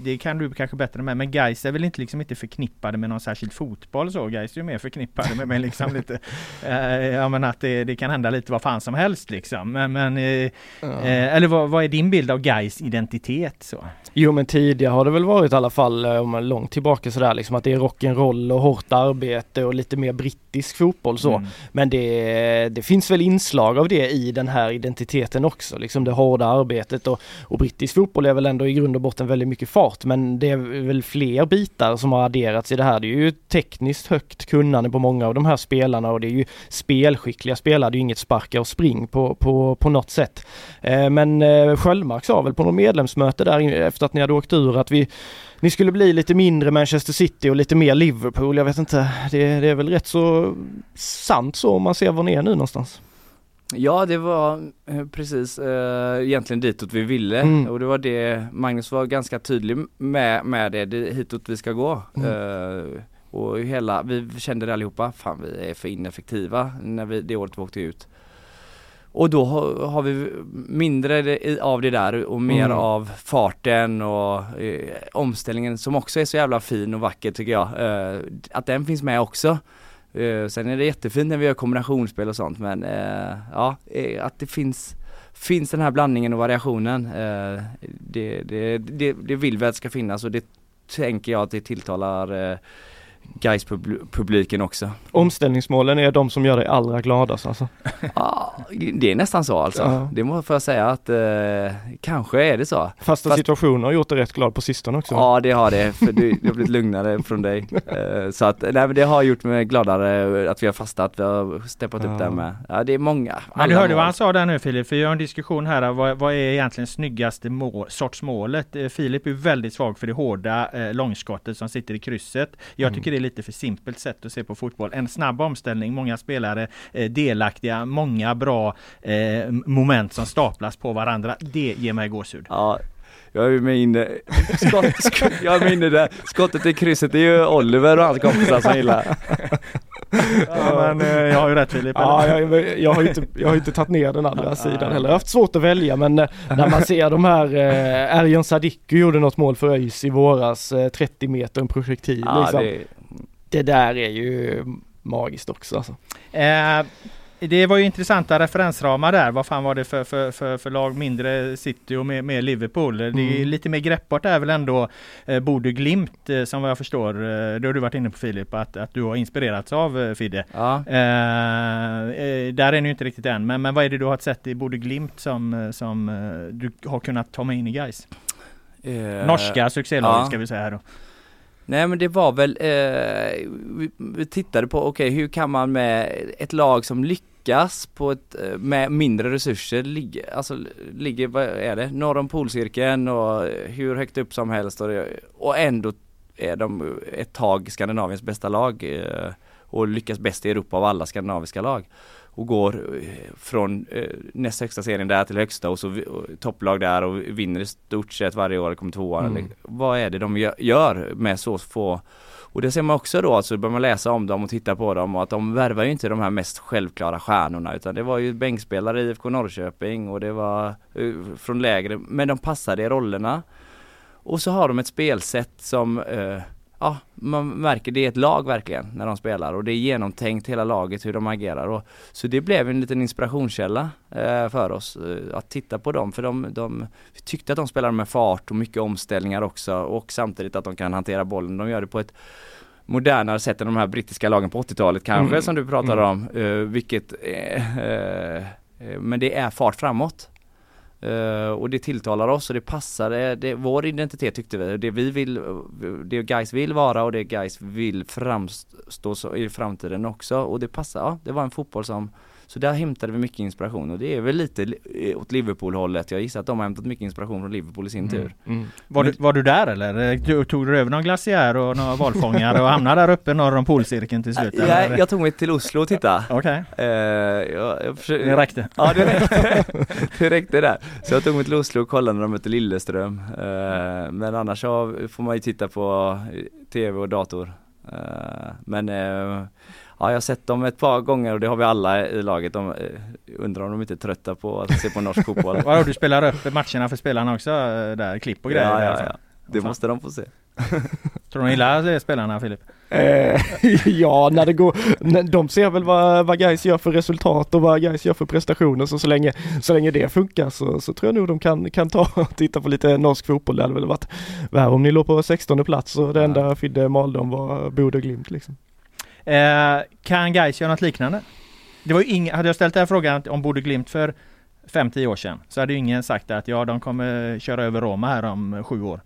det kan du kanske bättre med, men Gais är väl inte liksom inte förknippade med någon särskild fotboll så? Gais är ju mer förknippade med, med liksom lite, eh, ja men att det, det, kan hända lite vad fan som helst liksom. Men, men eh, ja. eh, eller vad, vad, är din bild av Gais identitet så? Jo men tidigare har det väl varit i alla fall, eh, om man långt tillbaka sådär liksom att det är rock'n'roll och hårt arbete och lite mer brittisk fotboll så. Mm. Men det, det finns väl inslag av det i den här identiteten också, liksom det hårda arbetet och, och brittisk fotboll är väl ändå i grund och botten väldigt mycket fart men det är väl fler bitar som har adderats i det här. Det är ju tekniskt högt kunnande på många av de här spelarna och det är ju spelskickliga spelare, det är ju inget sparka och spring på, på, på något sätt. Eh, men eh, Sköldmark sa väl på något medlemsmöte där efter att ni hade åkt ur att vi ni skulle bli lite mindre Manchester City och lite mer Liverpool. Jag vet inte, det, det är väl rätt så sant så om man ser var ni är nu någonstans. Ja det var eh, precis eh, egentligen ditåt vi ville mm. och det var det Magnus var ganska tydlig med, med det, det hitåt vi ska gå. Mm. Eh, och hela, vi kände det allihopa, fan vi är för ineffektiva när vi, det året vi åkte ut. Och då har, vi mindre av det där och mer Mm. av farten och eh, omställningen som också är så jävla fin och vacker tycker jag. Eh, att den finns med också. Eh, sen är det jättefint när vi gör kombinationsspel och sånt men eh, ja, eh, att det finns Finns den här blandningen och variationen, eh, det, det, det, det vill vi att det ska finnas och det tänker jag att det tilltalar guys publiken också. Omställningsmålen är de som gör dig allra gladast alltså. Ja, det är nästan så alltså. Ja. Det måste jag säga att eh, kanske är det så. Fasta Fast- situationer har gjort dig rätt glad på sistone också. Ja det har det, för du, jag har blivit lugnare från dig. Eh, så att, nej men det har gjort mig gladare eh, att vi har fastat, vi har steppat Ja. upp där med. Ja det är många. Men du hörde vad mål. han sa där nu Filip, för vi har en diskussion här. Vad, vad är egentligen snyggaste mål, sorts målet? Eh, Filip är väldigt svag för det hårda eh, långskottet som sitter i krysset. Jag tycker det är lite för simpelt sätt att se på fotboll. En snabb omställning, många spelare eh, delaktiga, många bra eh, moment som staplas på varandra. Det ger mig gåshud. Ja, jag är med inne, skott, sk- jag är med inne där, skottet i krysset det är ju Oliver och hans kompisar som gillar. Ja, men eh, jag har ju rätt Filip. Ja, jag, jag, har ju inte, jag har inte tagit ner den andra sidan heller. Jag har haft svårt att välja men eh, när man ser de här, eh, Erjan Sadiku gjorde något mål för ÖIS i våras, eh, 30 meter en projektil Ja, liksom. det... det, där är ju magiskt också alltså. Eh, det var ju intressanta referensramar där. Vad fan var det för, för, för, för lag? Mindre City och mer, mer Liverpool. Det är Mm. lite mer greppbart är väl ändå eh, Bode Glimt eh, som vad jag förstår. Eh, det har du varit inne på Filip, att, att du har inspirerats av eh, Fidde. ja. Eh, eh, där är ni inte riktigt än. Men, men vad är det du har sett i Bode Glimt som, eh, som du har kunnat ta med in i guys? Norska succélaget ja. ska vi säga här då. Nej men det var väl, eh, vi, vi tittade på, okej hur kan man med ett lag som lyckas på ett, eh, med mindre resurser, ligga, alltså ligger, vad är det, norr om polcirkeln och hur högt upp som helst och, och ändå är de ett tag Skandinaviens bästa lag eh, och lyckas bäst i Europa av alla skandinaviska lag. Och går eh, från eh, näst högsta serien där till högsta och så topplag där och vinner i stort sett varje år, kommer tvåa. Mm. Vad är det de gö- gör med så få och det ser man också då, alltså börjar man läsa om dem och titta på dem och att de värvar ju inte de här mest självklara stjärnorna utan det var ju bänkspelare i IFK Norrköping och det var eh, från lägre, men de passade i rollerna. Och så har de ett spelsätt som, eh, ja man märker det är ett lag verkligen när de spelar och det är genomtänkt hela laget hur de agerar. Och, så det blev en liten inspirationskälla eh, för oss eh, att titta på dem för de, de vi tyckte att de spelade med fart och mycket omställningar också och samtidigt att de kan hantera bollen. De gör det på ett modernare sätt än de här brittiska lagen på 80-talet kanske Mm. som du pratade om. Eh, vilket, eh, eh, men det är fart framåt. Uh, och det tilltalar oss och det passar, det, det, vår identitet tyckte vi, det vi vill, det guys vill vara och det guys vill framstå så i framtiden också. Och det passar, ja det var en fotboll som så där hämtade vi mycket inspiration och det är väl lite li- åt Liverpool-hållet. Jag gissar att de har hämtat mycket inspiration från Liverpool i sin tur. Mm. Var du, var du där eller? Du, tog du över någon glaciär och några valfångare och hamnade där uppe norr om polcirkeln till slut? eller? Jag, jag tog mig till Oslo och titta. Okej, Eh, jag, jag försöker, det räckte. Ja det räckte, det räckte där. Så jag tog mig till Oslo och kollade när de mötte Lilleström. Eh, men annars så får man ju titta på tv och dator. Eh, men eh, ja, jag har sett dem ett par gånger och det har vi alla i laget. De, eh, undrar om de inte är trötta på att se på norsk fotboll. Vadå, du spelar upp matcherna för spelarna också eh, där? Klipp och grejer? ja, ja, ja. Det måste de få se. Tror du de gillar spelarna Filip? Eh, ja, när det går, när, de ser väl vad, vad guys gör för resultat och vad guys gör för prestationer så så länge, så länge det funkar så, så tror jag nog de kan, kan ta och titta på lite norsk fotboll. Det hade väl varit värre om ni låg på 16 plats och det enda Fidde malde om var Bodö Glimt liksom. Eh, kan Gais göra något liknande? Det var ju ing- hade jag ställt den här frågan om Bodö Glimt för 5-10 år sedan så hade ju ingen sagt att ja, de kommer köra över Roma här om sju år.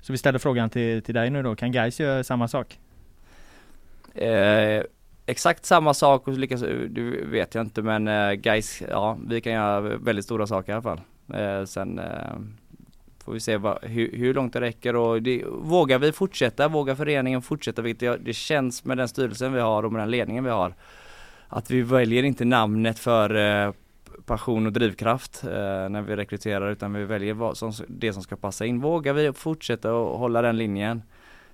Så vi ställer frågan till, till dig nu då, kan Gais göra samma sak? Eh, exakt samma sak och lyckas, det vet jag inte men eh, guys, ja vi kan göra väldigt stora saker i alla fall. Eh, sen eh, får vi se vad, hur, hur långt det räcker och det, vågar vi fortsätta, vågar föreningen fortsätta vilket jag, det känns med den styrelsen vi har och med den ledningen vi har. Att vi väljer inte namnet för eh, passion och drivkraft eh, när vi rekryterar utan vi väljer vad som, det som ska passa in. Vågar vi fortsätta och hålla den linjen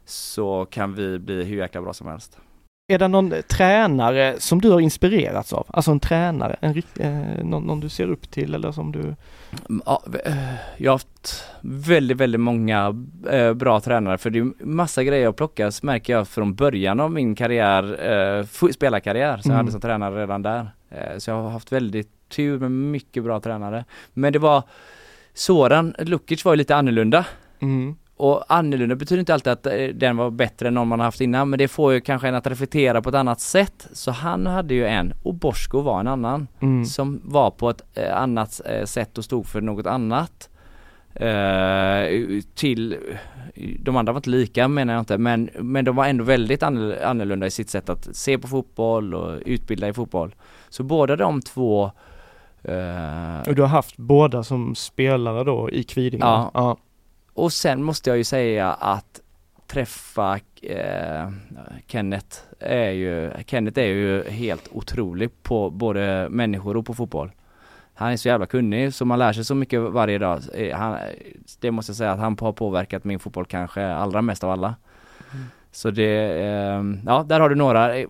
så kan vi bli hur jäkla bra som helst. Är det någon tränare som du har inspirerats av? Alltså en tränare, en, eh, någon, någon, du ser upp till eller som du? Mm, ja, eh, jag har haft väldigt, väldigt många eh, bra tränare för det är massa grejer att plockas märker jag från början av min karriär, eh, spelarkarriär mm. jag hade som tränare redan där. Så jag har haft väldigt tur med mycket bra tränare. Men det var Soran Lukic var ju lite annorlunda. Mm. Och annorlunda betyder inte alltid att eh, den var bättre än någon man haft innan men det får ju kanske en att reflektera på ett annat sätt. Så han hade ju en och Bosko var en annan mm. som var på ett eh, annat eh, sätt och stod för något annat. Uh, till, de andra var inte lika menar jag inte men, men de var ändå väldigt annorlunda i sitt sätt att se på fotboll och utbilda i fotboll. Så båda de två uh, Och du har haft båda som spelare då i Kvidinge? Ja. ja. Och sen måste jag ju säga att träffa eh, Kenneth är ju, Kenneth är ju helt otrolig på både människor och på fotboll. Han är så jävla kunnig så man lär sig så mycket varje dag. Eh, han, det måste jag säga att han har påverkat min fotboll kanske allra mest av alla. Mm. Så det, eh, ja där har du några eh,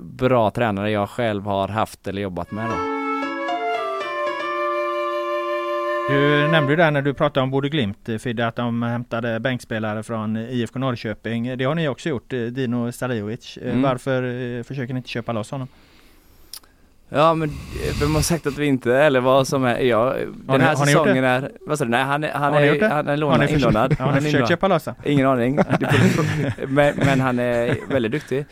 bra tränare jag själv har haft eller jobbat med då. Du nämnde ju där när du pratade om Bode Glimt Fidde att de hämtade bänkspelare från IFK Norrköping. Det har ni också gjort, eh, Dino Starijovic. Eh, mm. Varför eh, försöker ni inte köpa loss honom? Ja men vem har sagt att vi inte, eller vad som är, ja, den här säsongen är, vad sa du, nej han är, han är, han är lånad, inlånad. Har ni försökt köpa loss Ingen aning. men, men han är väldigt duktig.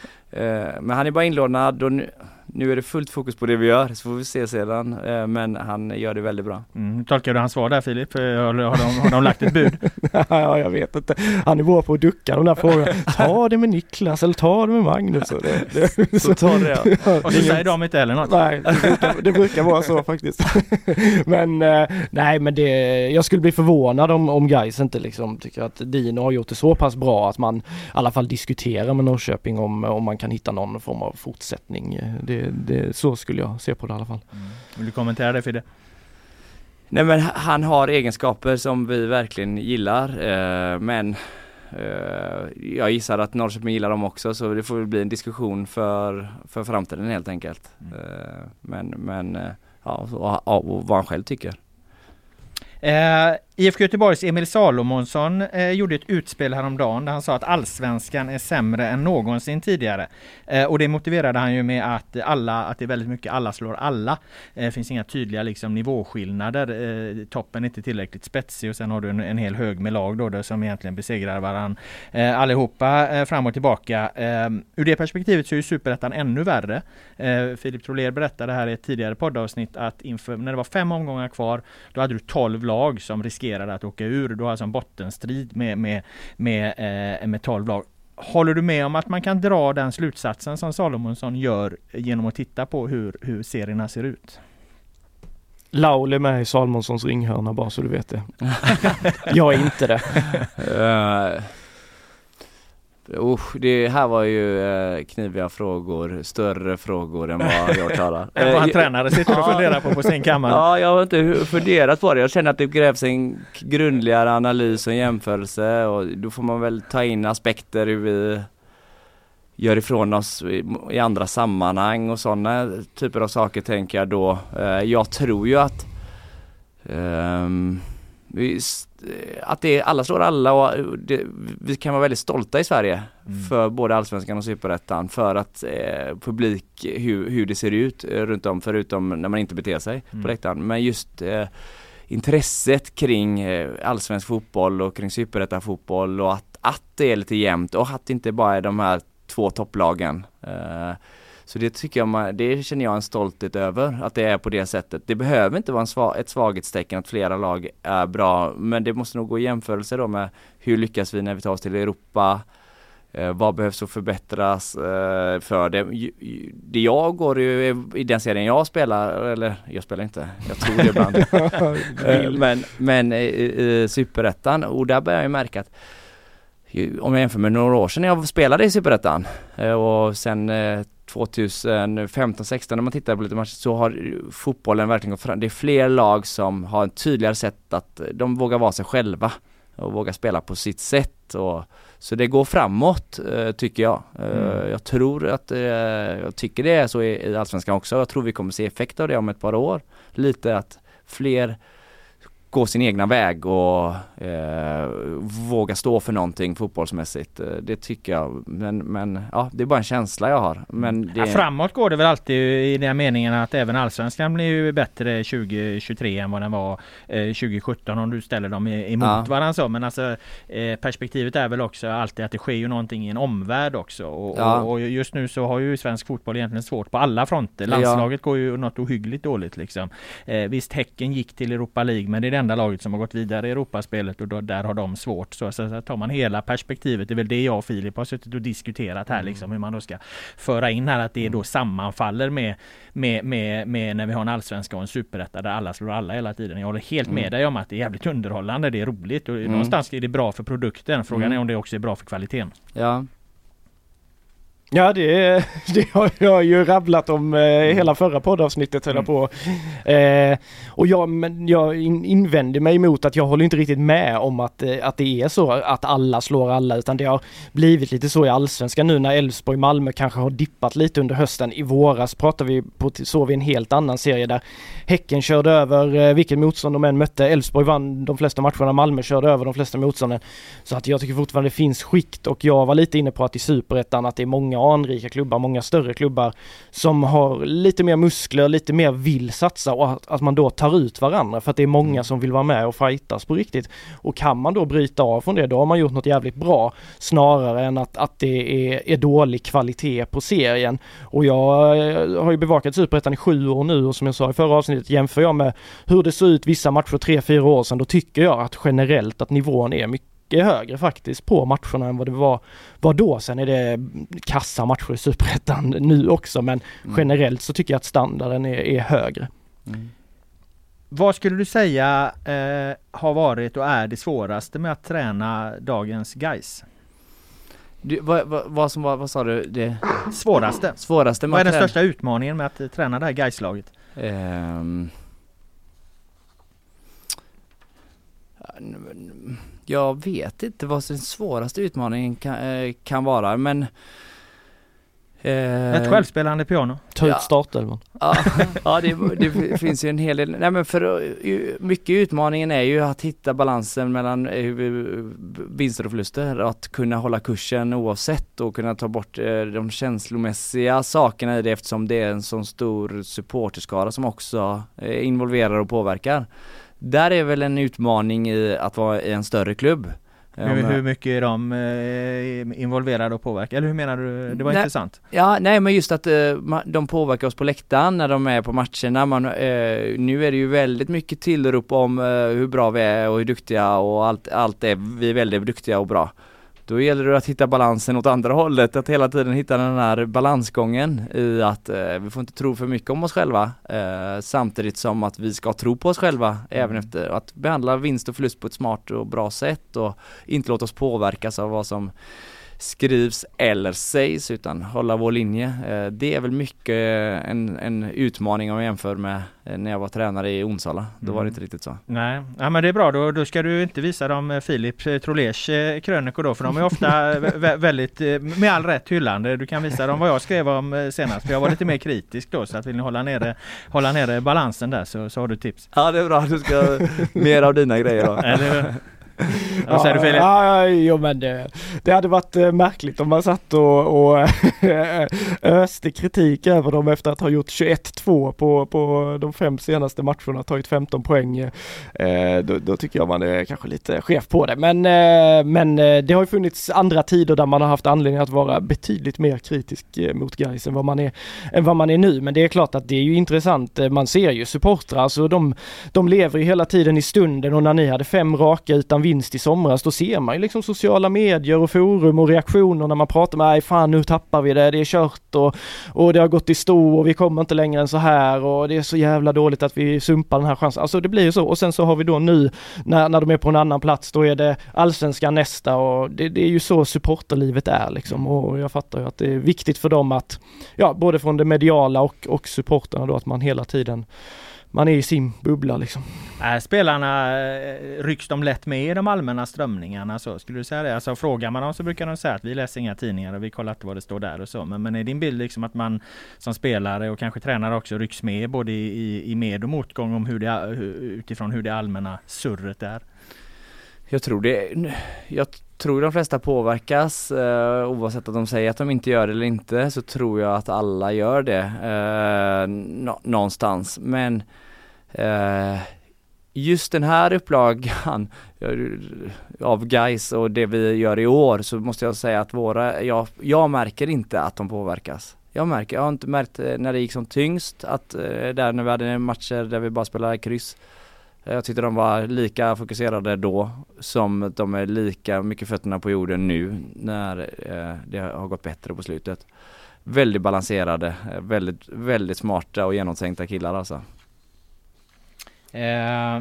Men han är bara inlånad och nu, nu är det fullt fokus på det vi gör så får vi se sedan. Eh, men han gör det väldigt bra. Mm, tolkar du hans svar där Filip? Eh, har, de, har de lagt ett bud? ja, jag vet inte. Han är bra på att ducka de där frågorna. Ta det med Niklas eller ta det med Magnus. Det, det, så ta det ja. Och så säger de inte heller något. Nej, det brukar, det brukar vara så faktiskt. men eh, nej, men det, jag skulle bli förvånad om, om Gais inte liksom tycker att Dino har gjort det så pass bra att man i alla fall diskuterar med Norrköping om, om man kan hitta någon form av fortsättning. Det, det, så skulle jag se på det i alla fall. Mm. Vill du kommentera det Fidde? Nej men han har egenskaper som vi verkligen gillar eh, men eh, jag gissar att Norrköping gillar dem också så det får bli en diskussion för, för framtiden helt enkelt. Mm. Eh, men men eh, ja, och, och, vad han själv tycker. Eh, IFK Göteborgs Emil Salomonsson eh, gjorde ett utspel häromdagen där han sa att allsvenskan är sämre än någonsin tidigare. Eh, och det motiverade han ju med att alla, att det är väldigt mycket alla slår alla. Eh, det eh, finns inga tydliga liksom, nivåskillnader. Eh, toppen är inte tillräckligt spetsig och sen har du en, en hel hög med lag då, då som egentligen besegrar varandra eh, allihopa eh, fram och tillbaka. Eh, ur det perspektivet så är ju superettan ännu värre. Eh, Filip Troler berättade här i ett tidigare poddavsnitt att inför, när det var fem omgångar kvar, då hade du tolv lag som riskerade att åka ur. Du har alltså en bottenstrid med, med, med, eh, med 12 lag. Håller du med om att man kan dra den slutsatsen som Salomonsson gör genom att titta på hur, hur serierna ser ut? Laul är med i Salmonssons ringhörna bara så du vet det. jag är inte det. Usch, det här var ju eh, kniviga frågor, större frågor än vad jag klarar. än vad en tränare sitter och funderar på på sin kammare. Ja, jag har inte funderat på det. Jag känner att det krävs en grundligare analys och jämförelse och då får man väl ta in aspekter hur vi gör ifrån oss i andra sammanhang och sådana typer av saker tänker jag då. Eh, jag tror ju att um, att det är alla slår alla och det, vi kan vara väldigt stolta i Sverige mm. för både Allsvenskan och Superettan för att eh, publik, hur, hur det ser ut eh, runt om förutom när man inte beter sig mm. på läktaren. Men just eh, intresset kring eh, allsvensk fotboll och kring superettan fotboll och att, att det är lite jämnt och att det inte bara är de här två topplagen. Eh, så det tycker jag, det känner jag en stolthet över, att det är på det sättet. Det behöver inte vara en sva, ett svaghetstecken att flera lag är bra, men det måste nog gå i jämförelse då med hur lyckas vi när vi tar oss till Europa, eh, vad behövs att förbättras eh, för det? Det jag går i, i den serien jag spelar, eller jag spelar inte, jag tror det ibland. eh, men men i, Superettan, och där börjar jag märka att om jag jämför med några år sedan när jag spelade i Superettan eh, och sen eh, 2015-16 när man tittar på lite matcher så har fotbollen verkligen gått fram. Det är fler lag som har en tydligare sätt att de vågar vara sig själva. och våga spela på sitt sätt. Och, så det går framåt eh, tycker jag. Eh, Mm. Jag tror att, eh, jag tycker det är så i, i Allsvenskan också. Jag tror vi kommer se effekt av det om ett par år. Lite att fler gå sin egna väg och eh, våga stå för någonting fotbollsmässigt. Eh, Det tycker jag, men, men ja, det är bara en känsla jag har. Men det, Ja, framåt går det väl alltid i den meningen att även allsvenskan blir ju bättre 2023 än vad den var eh, 2017 om du ställer dem i- emot Ja. varandra så. Men alltså eh, perspektivet är väl också alltid att det sker ju någonting i en omvärld också. Och, Ja. och, och just nu så har ju svensk fotboll egentligen svårt på alla fronter. Ja. Landslaget går ju något ohyggligt dåligt liksom. Eh, visst Häcken gick till Europa League men det är det enda laget som har gått vidare i Europaspelet och då, där har de svårt. Så, så, så tar man hela perspektivet, det är väl det jag och Filip har suttit och diskuterat här liksom hur man då ska föra in här att det då sammanfaller med, med, med, med när vi har en allsvenska och en superetta där alla slår alla hela tiden. Jag håller helt med Mm. dig om att det är jävligt underhållande, det är roligt och Mm. någonstans är det bra för produkten. Frågan Mm. är om det också är bra för kvaliteten. ja, Ja det, det har jag ju rabblat om eh, hela förra poddavsnittet höll jag på. Eh, och jag, men jag in, invänder mig emot att jag håller inte riktigt med om att, eh, att det är så att alla slår alla utan det har blivit lite så i allsvenskan nu när Elfsborg Malmö kanske har dippat lite under hösten. I våras pratar vi på, såg vi en helt annan serie där Häcken körde över eh, vilket motstånd de än mötte. Elfsborg vann de flesta matcherna, Malmö körde över de flesta motstånden. Så att jag tycker fortfarande det finns skikt och jag var lite inne på att i superettan att det är många anrika klubbar, många större klubbar som har lite mer muskler, lite mer vill satsa och att, att man då tar ut varandra för att det är många som vill vara med och fightas på riktigt. Och kan man då bryta av från det, då har man gjort något jävligt bra snarare än att, att det är, är dålig kvalitet på serien. Och jag eh, har ju bevakat Superettan i sju år nu och som jag sa i förra avsnittet jämför jag med hur det såg ut vissa matcher tre, fyra år sedan, då tycker jag att generellt att nivån är mycket högre faktiskt på matcherna än vad det var, var då. Sen är det kassa matcher i Superettan nu också men generellt så tycker jag att standarden är, är högre. mm. Vad skulle du säga eh, har varit och är det svåraste med att träna dagens guys? Du, vad, vad, vad som var, vad sa du? Det Svåraste? svåraste med Vad är den största utmaningen med att träna det här Gais-laget? Ehm. Jag vet inte vad den svåraste utmaningen kan, eh, kan vara men eh, Ett självspelande piano? Ta ut Ja. startelvan. Ja, ja det, det finns ju en hel del. Nej men för ju- mycket utmaningen är ju att hitta balansen mellan eh, vinster och förluster. Att kunna hålla kursen oavsett och kunna ta bort eh, de känslomässiga sakerna i det eftersom det är en sån stor supporterskara som också eh, involverar och påverkar. Där är väl en utmaning i att vara i en större klubb. Hur, Om- hur mycket är de eh, involverade och påverkade? Eller hur menar du? Det var Nej. intressant. Ja, nej men just att eh, de påverkar oss på läktaren när de är på matcherna. Man, eh, nu är det ju väldigt mycket tillrop om eh, hur bra vi är och hur duktiga och allt, allt är, vi är väldigt duktiga och bra. Då gäller det att hitta balansen åt andra hållet, att hela tiden hitta den här balansgången i att eh, vi får inte tro för mycket om oss själva eh, samtidigt som att vi ska tro på oss själva även efter att behandla vinst och förlust på ett smart och bra sätt och inte låta oss påverkas av vad som skrivs eller sägs utan hålla vår linje. Eh, Det är väl mycket en, en utmaning om jag jämför med eh, när jag var tränare i Onsala. Då var det Mm. inte riktigt så. Nej, ja, men det är bra. Då, då ska du inte visa dem eh, Filip Trolers krönikor då, för de är ofta vä- vä- väldigt, med all rätt hyllande. Du kan visa dem vad jag skrev om senast, för jag var lite mer kritisk då, så att vill ni hålla nere, hålla nere balansen där så, så har du tips. Ja det är bra, du ska mer av dina grejer då. Vad säger du Filip? Ja, ja, jo men det, det hade varit eh, märkligt om man satt och, och eh, öste kritik över dem efter att ha gjort 21-2 på, på de fem senaste matcherna, tagit 15 poäng. Eh, då, då tycker jag man är kanske lite chef på det. Men, eh, men eh, det har ju funnits andra tider där man har haft anledning att vara betydligt mer kritisk mot Gais än vad man är än vad man är nu. Men det är klart att det är ju intressant. Man ser ju supportrar, alltså de, de lever ju hela tiden i stunden och när ni hade fem raka utan vinst i somras, då ser man ju liksom sociala medier och forum och reaktioner när man pratar med, nej fan nu tappar vi det, det är kört och, och det har gått i stå och vi kommer inte längre än så här och det är så jävla dåligt att vi sumpar den här chansen. Alltså det blir ju så och sen så har vi då nu när, när de är på en annan plats, då är det allsvenskan nästa och det, det är ju så supporterlivet är liksom och jag fattar ju att det är viktigt för dem att, ja både från det mediala och, och supporterna då att man hela tiden man är i sin bubbla liksom. Är spelarna, eh, rycks de lätt med i de allmänna strömningarna så? Skulle du säga det? Alltså frågar man dem så brukar de säga att vi läser inga tidningar och vi kollar inte vad det står där och så. Men, men är din bild liksom att man som spelare och kanske tränare också rycks med både i, i med och motgång om hur det, utifrån hur det allmänna surret är? Jag tror det, jag tror de flesta påverkas eh, oavsett att de säger att de inte gör det eller inte så tror jag att alla gör det eh, nå någonstans. Men eh, just den här upplagan av guys och det vi gör i år så måste jag säga att våra, jag, jag märker inte att de påverkas. Jag märker, jag har inte märkt eh, när det gick som tyngst att eh, där när vi hade matcher där vi bara spelade kryss Eh, jag tyckte de var lika fokuserade då som de är lika mycket fötterna på jorden nu när eh, det har gått bättre på slutet. Väldigt balanserade, eh, väldigt, väldigt smarta och genomtänkta killar alltså. Eh,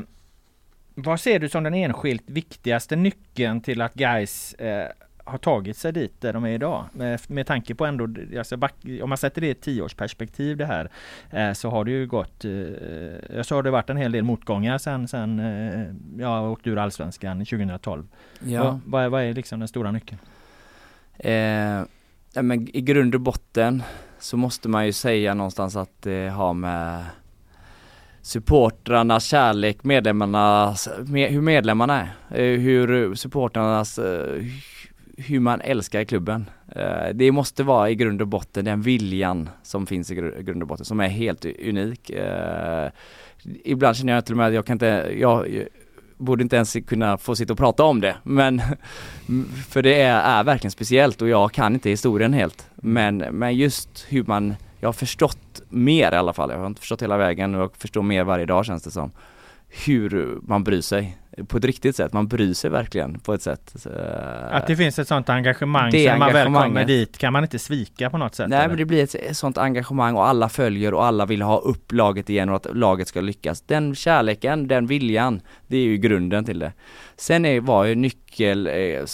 vad ser du som den enskilt viktigaste nyckeln till att guys eh, har tagit sig dit där de är idag. Med, med tanke på ändå, alltså back, om man sätter det i ett tioårsperspektiv det här, eh, så har det ju gått, eh, så har det varit en hel del motgångar sen, sen eh, jag åkte ur Allsvenskan 2012. Ja. Vad, vad, är, vad är liksom den stora nyckeln? Eh, men I grund och botten så måste man ju säga någonstans att det har med supportrarnas kärlek, medlemmarnas, med, hur medlemmarna är, eh, hur supportrarnas eh, hur man älskar klubben. Eh, det måste vara i grund och botten den viljan som finns i grund och botten som är helt unik. Eh, ibland känner jag till och med att jag kan inte, jag borde inte ens kunna få sitta och prata om det men för det är, är verkligen speciellt och jag kan inte historien helt. Men, men just hur man, jag har förstått mer i alla fall, jag har inte förstått hela vägen och jag förstår mer varje dag känns det som. Hur man bryr sig på ett riktigt sätt. Man bryr sig verkligen på ett sätt. Att det finns ett sånt engagemang det så man väl kommer dit kan man inte svika på något sätt? Nej eller? men det blir ett sånt engagemang och alla följer och alla vill ha upp laget igen och att laget ska lyckas. Den kärleken, den viljan, det är ju grunden till det. Sen är, var ju nyckel, eh,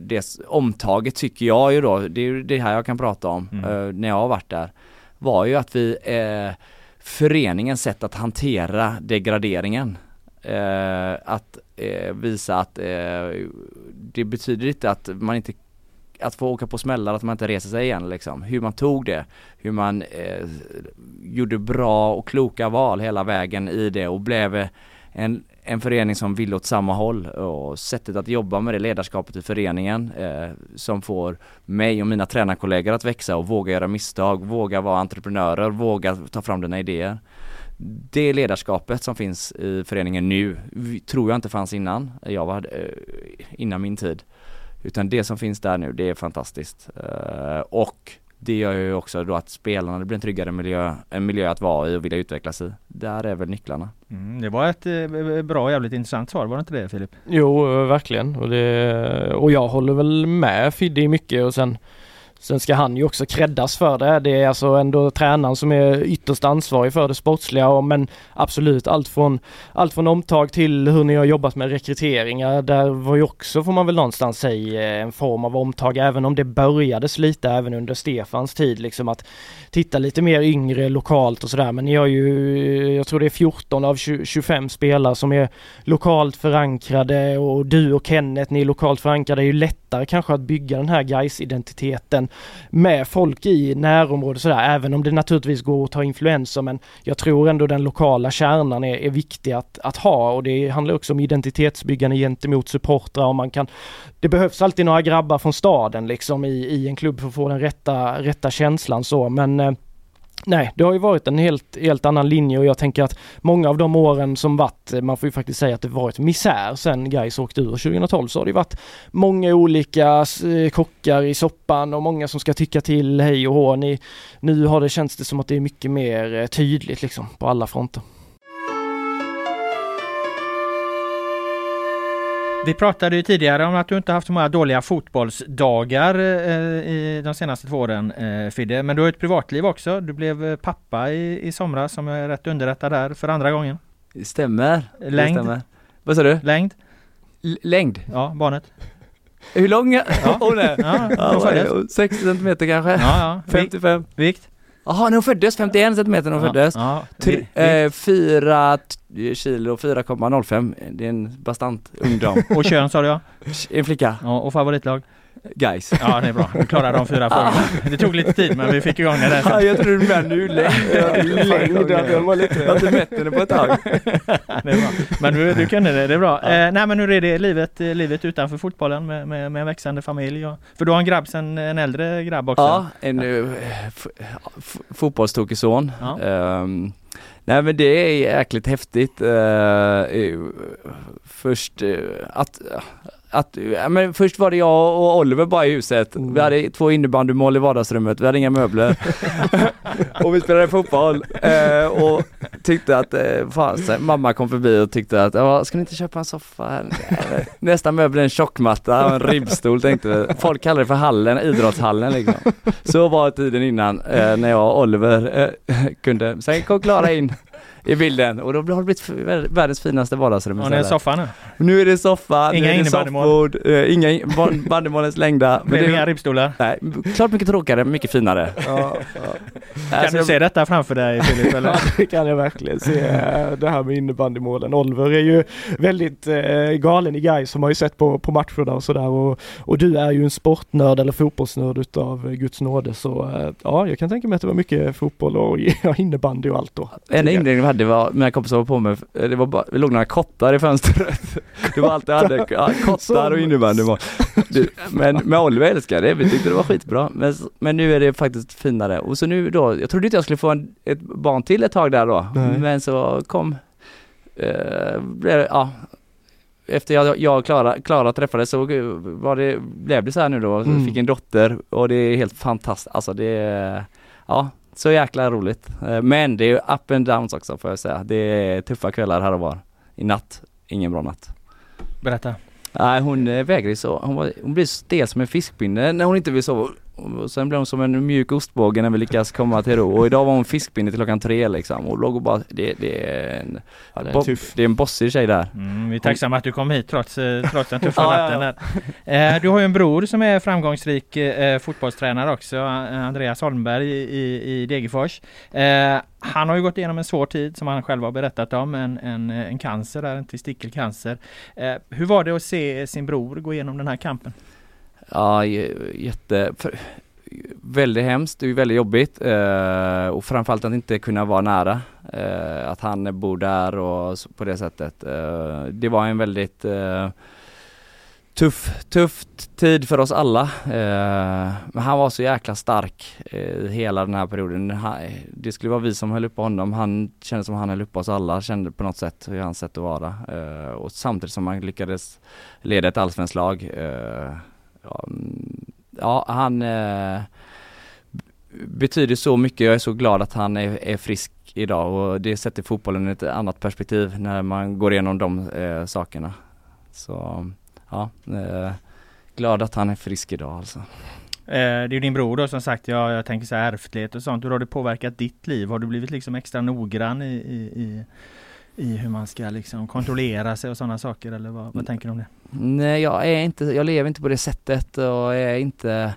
det omtaget tycker jag ju då, det är ju det här jag kan prata om mm. Eh, när jag har varit där, var ju att vi eh, föreningens sätt att hantera degraderingen eh, att eh, visa att eh, det betyder inte att man inte att få åka på smällar, att man inte reser sig igen liksom. Hur man tog det, hur man eh, gjorde bra och kloka val hela vägen i det och blev en, en förening som ville åt samma håll och sättet att jobba med det ledarskapet i föreningen eh, som får mig och mina tränarkollegor att växa och våga göra misstag, våga vara entreprenörer, våga ta fram dina idéer det ledarskapet som finns i föreningen nu tror jag inte fanns innan jag var eh, innan min tid. Utan det som finns där nu, det är fantastiskt. Eh, och det gör ju också då att spelarna, det blir en tryggare miljö, en miljö att vara i och vilja utvecklas i. Där är väl nycklarna. Mm, det var ett eh, bra jävligt intressant svar, var det inte det Filip? Jo, verkligen. Och, det, och jag håller väl med Fidde i mycket och sen Sen ska han ju också creddas för det. Det är alltså ändå tränaren som är ytterst ansvarig för det sportsliga. Men absolut allt från, allt från omtag till hur ni har jobbat med rekryteringar. Där var ju också, får man väl någonstans säga, en form av omtag. Även om det började lite även under Stefans tid liksom att titta lite mer yngre lokalt och sådär. Men ni har ju, jag tror det är 14 av 25 spelare som är lokalt förankrade. Och du och Kenneth, ni är lokalt förankrade, det är ju lättare kanske att bygga den här guys identiteten med folk i närområdet sådär, även om det naturligtvis går att ta influenser men jag tror ändå den lokala kärnan är, är viktig att, att ha. Och det handlar också om identitetsbyggande gentemot supportrar och man kan Det behövs alltid några grabbar från staden liksom i, i en klubb för att få den rätta, rätta känslan så. Men eh, Nej, det har ju varit en helt, helt annan linje och jag tänker att många av de åren som varit, eh, man får ju faktiskt säga att det varit misär sen Gais åkte ur 2012 så har det varit många olika eh, kockar i soppan och många som ska tycka till hej och hå. Ni, nu har det känts det som att det är mycket mer eh, tydligt liksom på alla fronter. Vi pratade ju tidigare om att du inte haft så många dåliga fotbollsdagar eh, i de senaste två åren eh, Fidde. Men du har ett privatliv också. Du blev eh, pappa i, i somras om jag är rätt underrättad där för andra gången. Stämmer. Längd? Stämmer. Vad sa du? Längd? L längd? Ja, barnet. Hur lång? Ja. Är? Ja, ja, 60 centimeter kanske? Ja, ja. 55. Vikt? Jaha, när hon föddes, 51 centimeter när hon Ja, föddes. ja, det- eh, 4 t- kilo, 4,05. Det är en bastant ungdom. Och kön sa du ja. En flicka, ja. Och favoritlag? Guys. Ja det är bra, du klarar de fyra frågorna. Det tog lite tid men vi fick igång det där Ja, jag tror du menar nu längd. Längd, ja, den var lite- Jag har inte mätt henne på ett tag. Det är bra. Men du, du kunde det, det är bra. Eh, nej men hur är det livet, eh, livet utanför fotbollen med, med, med en växande familj? Och, för du har en grabb sen, en äldre grabb också? Ja, en uh, fotbollstokig son. Ja. Ehm, nej men det är jäkligt häftigt. Eh, eh, först eh, att att, men först var det jag och Oliver bara i huset. Vi hade två innebandymål i vardagsrummet, vi hade inga möbler. och vi spelade fotboll eh, och tyckte att, eh, fan, mamma kom förbi och tyckte att, ja, ska ni inte köpa en soffa här? Nästa möbel är en tjockmatta och en ribbstol tänkte vi. Folk kallar det för hallen, idrottshallen liksom. Så var tiden innan eh, när jag och Oliver eh, kunde, sen kom Klara in i bilden och då har det blivit världens finaste vardagsrum Och det är istället. soffan nu? Nu är det soffa, Inga nu är det soffbord, eh, inga in- ban- bandymål är slängda. Blir det det- inga ribbstolar? Nej, klart mycket tråkigare, mycket finare. Ja, Kan du se detta framför dig Filip? Eller? Ja, det kan jag verkligen se. eh, Det här med innebandymålen. Oliver är ju väldigt eh, galen i guys som har ju sett på, på matcherna och sådär och, och du är ju en sportnörd eller fotbollsnörd utav eh, Guds nåde så eh, ja, jag kan tänka mig att det var mycket fotboll och ja, innebandy och allt då. En inredning vi hade var, mina kompisar var på med, eh, det var bara, det låg några kottar i fönstret. Det var allt jag hade, ja, kottar och innebandymål. Du, Men med Oliver älskade det, vi tyckte det var skitbra. Men, men nu är det faktiskt finare. Och så nu då, jag trodde inte jag skulle få en, ett barn till ett tag där då. Nej. Men så kom, eh, blev det, ja, efter jag, jag och Klara, Klara träffades så var det, blev det så här nu då, Mm. fick en dotter och det är helt fantastiskt, alltså det ja, så jäkla roligt. Eh, Men det är ju up and downs också får jag säga. Det är tuffa kvällar här och var. I natt, ingen bra natt. Berätta. Nej hon eh, vägrar ju så, hon, var, hon blir stel som en fiskpinne när hon inte vill sova. Och sen blev hon som en mjuk ostbåge när vi lyckas komma till ro. Och idag var hon fiskpinne till klockan tre liksom. Och låg och bara, det, det är en, Ja, det är bo- tuff. det är en bossig tjej där. Mm, vi är tacksamma att du kom hit trots, eh, trots den tuffa Ja, ja, natten. Där. Eh, du har ju en bror som är framgångsrik eh, fotbollstränare också, Andreas Holmberg i, i, Degerfors. Han har ju gått igenom en svår tid som han själv har berättat om, en, en, en cancer, där, en testikelcancer. Hur var det att se sin bror gå igenom den här kampen? Ja, jätte... För, väldigt hemskt, det är väldigt jobbigt eh, och framförallt att inte kunna vara nära. Eh, att han bor där och på det sättet. Eh, det var en väldigt eh, tuff, tuff tid för oss alla. Eh, men han var så jäkla stark eh, hela den här perioden. Det skulle vara vi som höll uppe honom. Han kände som han höll uppe oss alla, kände på något sätt hur hans sätt att vara. Eh, och samtidigt som han lyckades leda ett allsvenskt lag. Eh, Ja, mm, ja, han eh, betyder så mycket. Jag är så glad att han är, är frisk idag och det sätter fotbollen i ett annat perspektiv när man går igenom de eh, sakerna. Så ja, eh, glad att han är frisk idag alltså. Eh, det är ju din bror då som sagt, jag, jag tänker så här ärftlighet och sånt. Hur har det påverkat ditt liv? Har du blivit liksom extra noggrann i, i, i, i hur man ska liksom kontrollera sig och sådana saker eller vad, vad tänker du om det? Nej jag är inte, jag lever inte på det sättet och är inte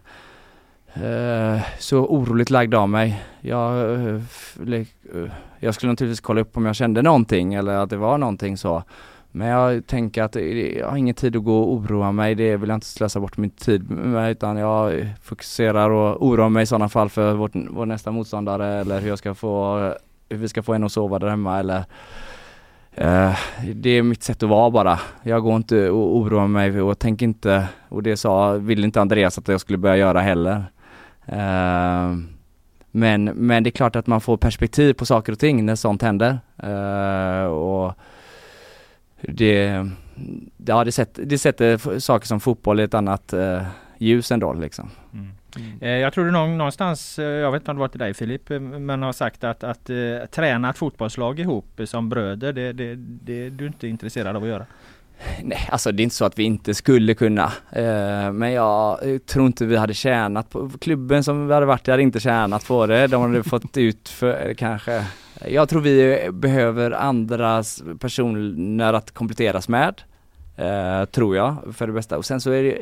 eh, så oroligt lagd av mig. Jag, eh, eh, jag skulle naturligtvis kolla upp om jag kände någonting eller att det var någonting så. Men jag tänker att jag har ingen tid att gå och oroa mig, det vill jag inte slösa bort min tid med utan jag fokuserar och oroar mig i sådana fall för vårt, vår nästa motståndare eller hur jag ska få, hur vi ska få en att sova där hemma eller Uh, det är mitt sätt att vara bara. Jag går inte och oroar mig och tänker inte, och det sa, ville inte Andreas att jag skulle börja göra heller. Uh, men, men det är klart att man får perspektiv på saker och ting när sånt händer. Uh, och det, ja, det, sätter, det sätter saker som fotboll i ett annat ljus ändå liksom. Mm. Mm. Eh, jag tror du någon, någonstans, eh, jag vet inte om det var till dig Filip, eh, men har sagt att, att träna ett fotbollslag ihop som bröder, det, det, det du inte intresserad av att göra. Nej, alltså det är inte så att vi inte skulle kunna. Men jag tror inte vi hade tjänat på, klubben som vi hade varit i hade inte tjänat på det. De hade fått ut för kanske, jag tror vi behöver andras personer att kompletteras med. Tror jag, för det bästa. Och sen så är det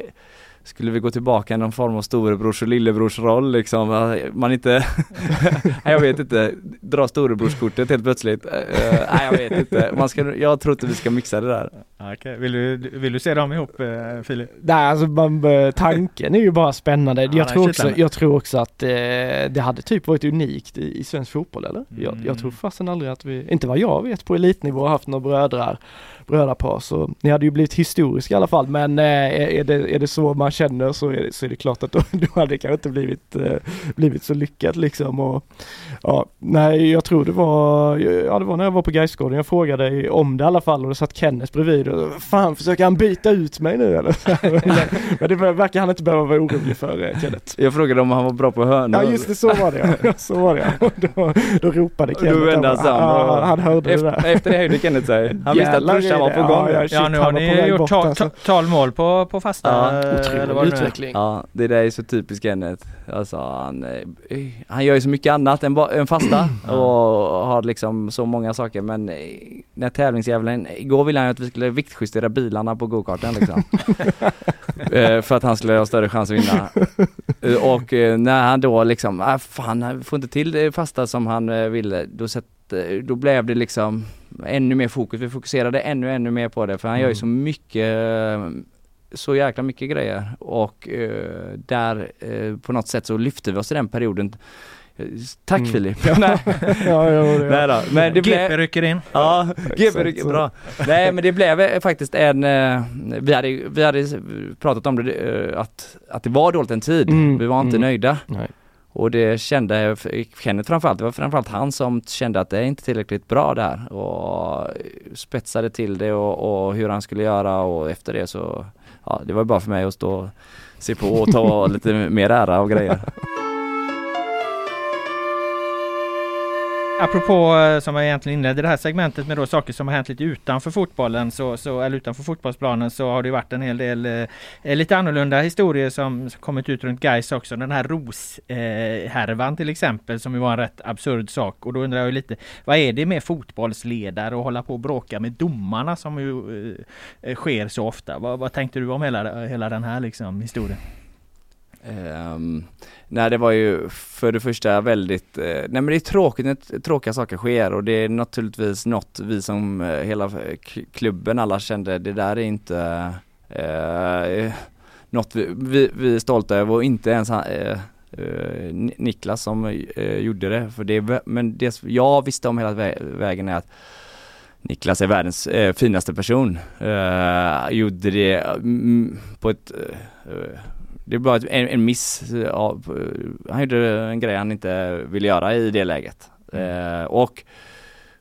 skulle vi gå tillbaka i någon form av storebrors och lillebrorsroll liksom? Man inte, nej jag vet inte, dra storebrorskortet helt plötsligt. Uh, nej jag vet inte, man ska, jag tror inte vi ska mixa det där. Okay. Vill, du, vill du se dem ihop uh, Filip? Nej alltså man, tanken är ju bara spännande. Ja, jag, tror också, jag tror också att uh, det hade typ varit unikt i, i svensk fotboll eller? Mm. Jag, jag tror fasen aldrig att vi, inte vad jag vet på elitnivå, haft några brödrar brödrapar så ni hade ju blivit historiska i alla fall men eh, är, det, är det så man känner så är det, så är det klart att då, då hade det kanske inte blivit, eh, blivit så lyckat liksom och ja, nej jag tror det var, ja det var när jag var på Gaisgården jag frågade om det i alla fall och det satt Kenneth bredvid och fan försöker han byta ut mig nu eller? men det verkar han inte behöva vara orolig för eh, Kenneth. Jag frågade om han var bra på hörnor. Ja just det, så var det ja. Så var det ja. Då, då ropade Kenneth. Då vände han, han, han hörde efter, det där. Efter det höjde Kenneth sig. Han visste att brorsan var på gång. Ja, ja, nu har ni gjort ta, ta, talmål på, på fasta. Ja, otrolig utveckling. Ja, det där är så typiskt Kenneth. Alltså han, eh, han gör ju så mycket annat än, än fasta och har liksom så många saker men eh, när tävlingsdjävulen, igår ville han ju att vi skulle viktjustera bilarna på gokarten liksom. Eh, för att han skulle ha större chans att vinna. och när han då liksom, äh, fan han får inte till det fasta som han ville, då, sett, då blev det liksom ännu mer fokus. Vi fokuserade ännu, ännu mer på det för han mm. gör ju så mycket så jäkla mycket grejer och eh, där eh, på något sätt så lyfte vi oss i den perioden Tack mm. Filip! Nej. ja, ja, ja. Nej då. Men det GP blev... rycker in. Ja, GP rycker bra. Nej men det blev eh, faktiskt en, eh, vi hade, vi hade pratat om det, eh, att, att det var dåligt en tid. Mm. Vi var inte mm. nöjda. Nej. Och det kände Kenneth framförallt, det var framförallt han som kände att det är inte tillräckligt bra där och spetsade till det och, och hur han skulle göra och efter det så, ja det var bara för mig att stå och se på och ta lite mer ära och grejer. Apropå eh, som jag egentligen inledde det här segmentet med då saker som har hänt lite utanför fotbollen så, så eller utanför fotbollsplanen så har det varit en hel del eh, lite annorlunda historier som, som kommit ut runt guys också. Den här Ros-härvan eh, till exempel som ju var en rätt absurd sak och då undrar jag lite vad är det med fotbollsledare och hålla på och bråka med domarna som ju eh, sker så ofta? Vad, vad tänkte du om hela, hela den här liksom historien? Um, nej det var ju för det första väldigt, uh, nej men det är tråkigt när tråkiga saker sker och det är naturligtvis något vi som uh, hela klubben alla kände, det där är inte uh, något vi, vi, vi, är stolta över och inte ens Niklas som gjorde det. För det men det jag visste om hela vä vägen är att Niklas är världens finaste person. gjorde det mm, på ett det var en, en miss. Ja, han gjorde en grej han inte ville göra i det läget. Mm. Eh, och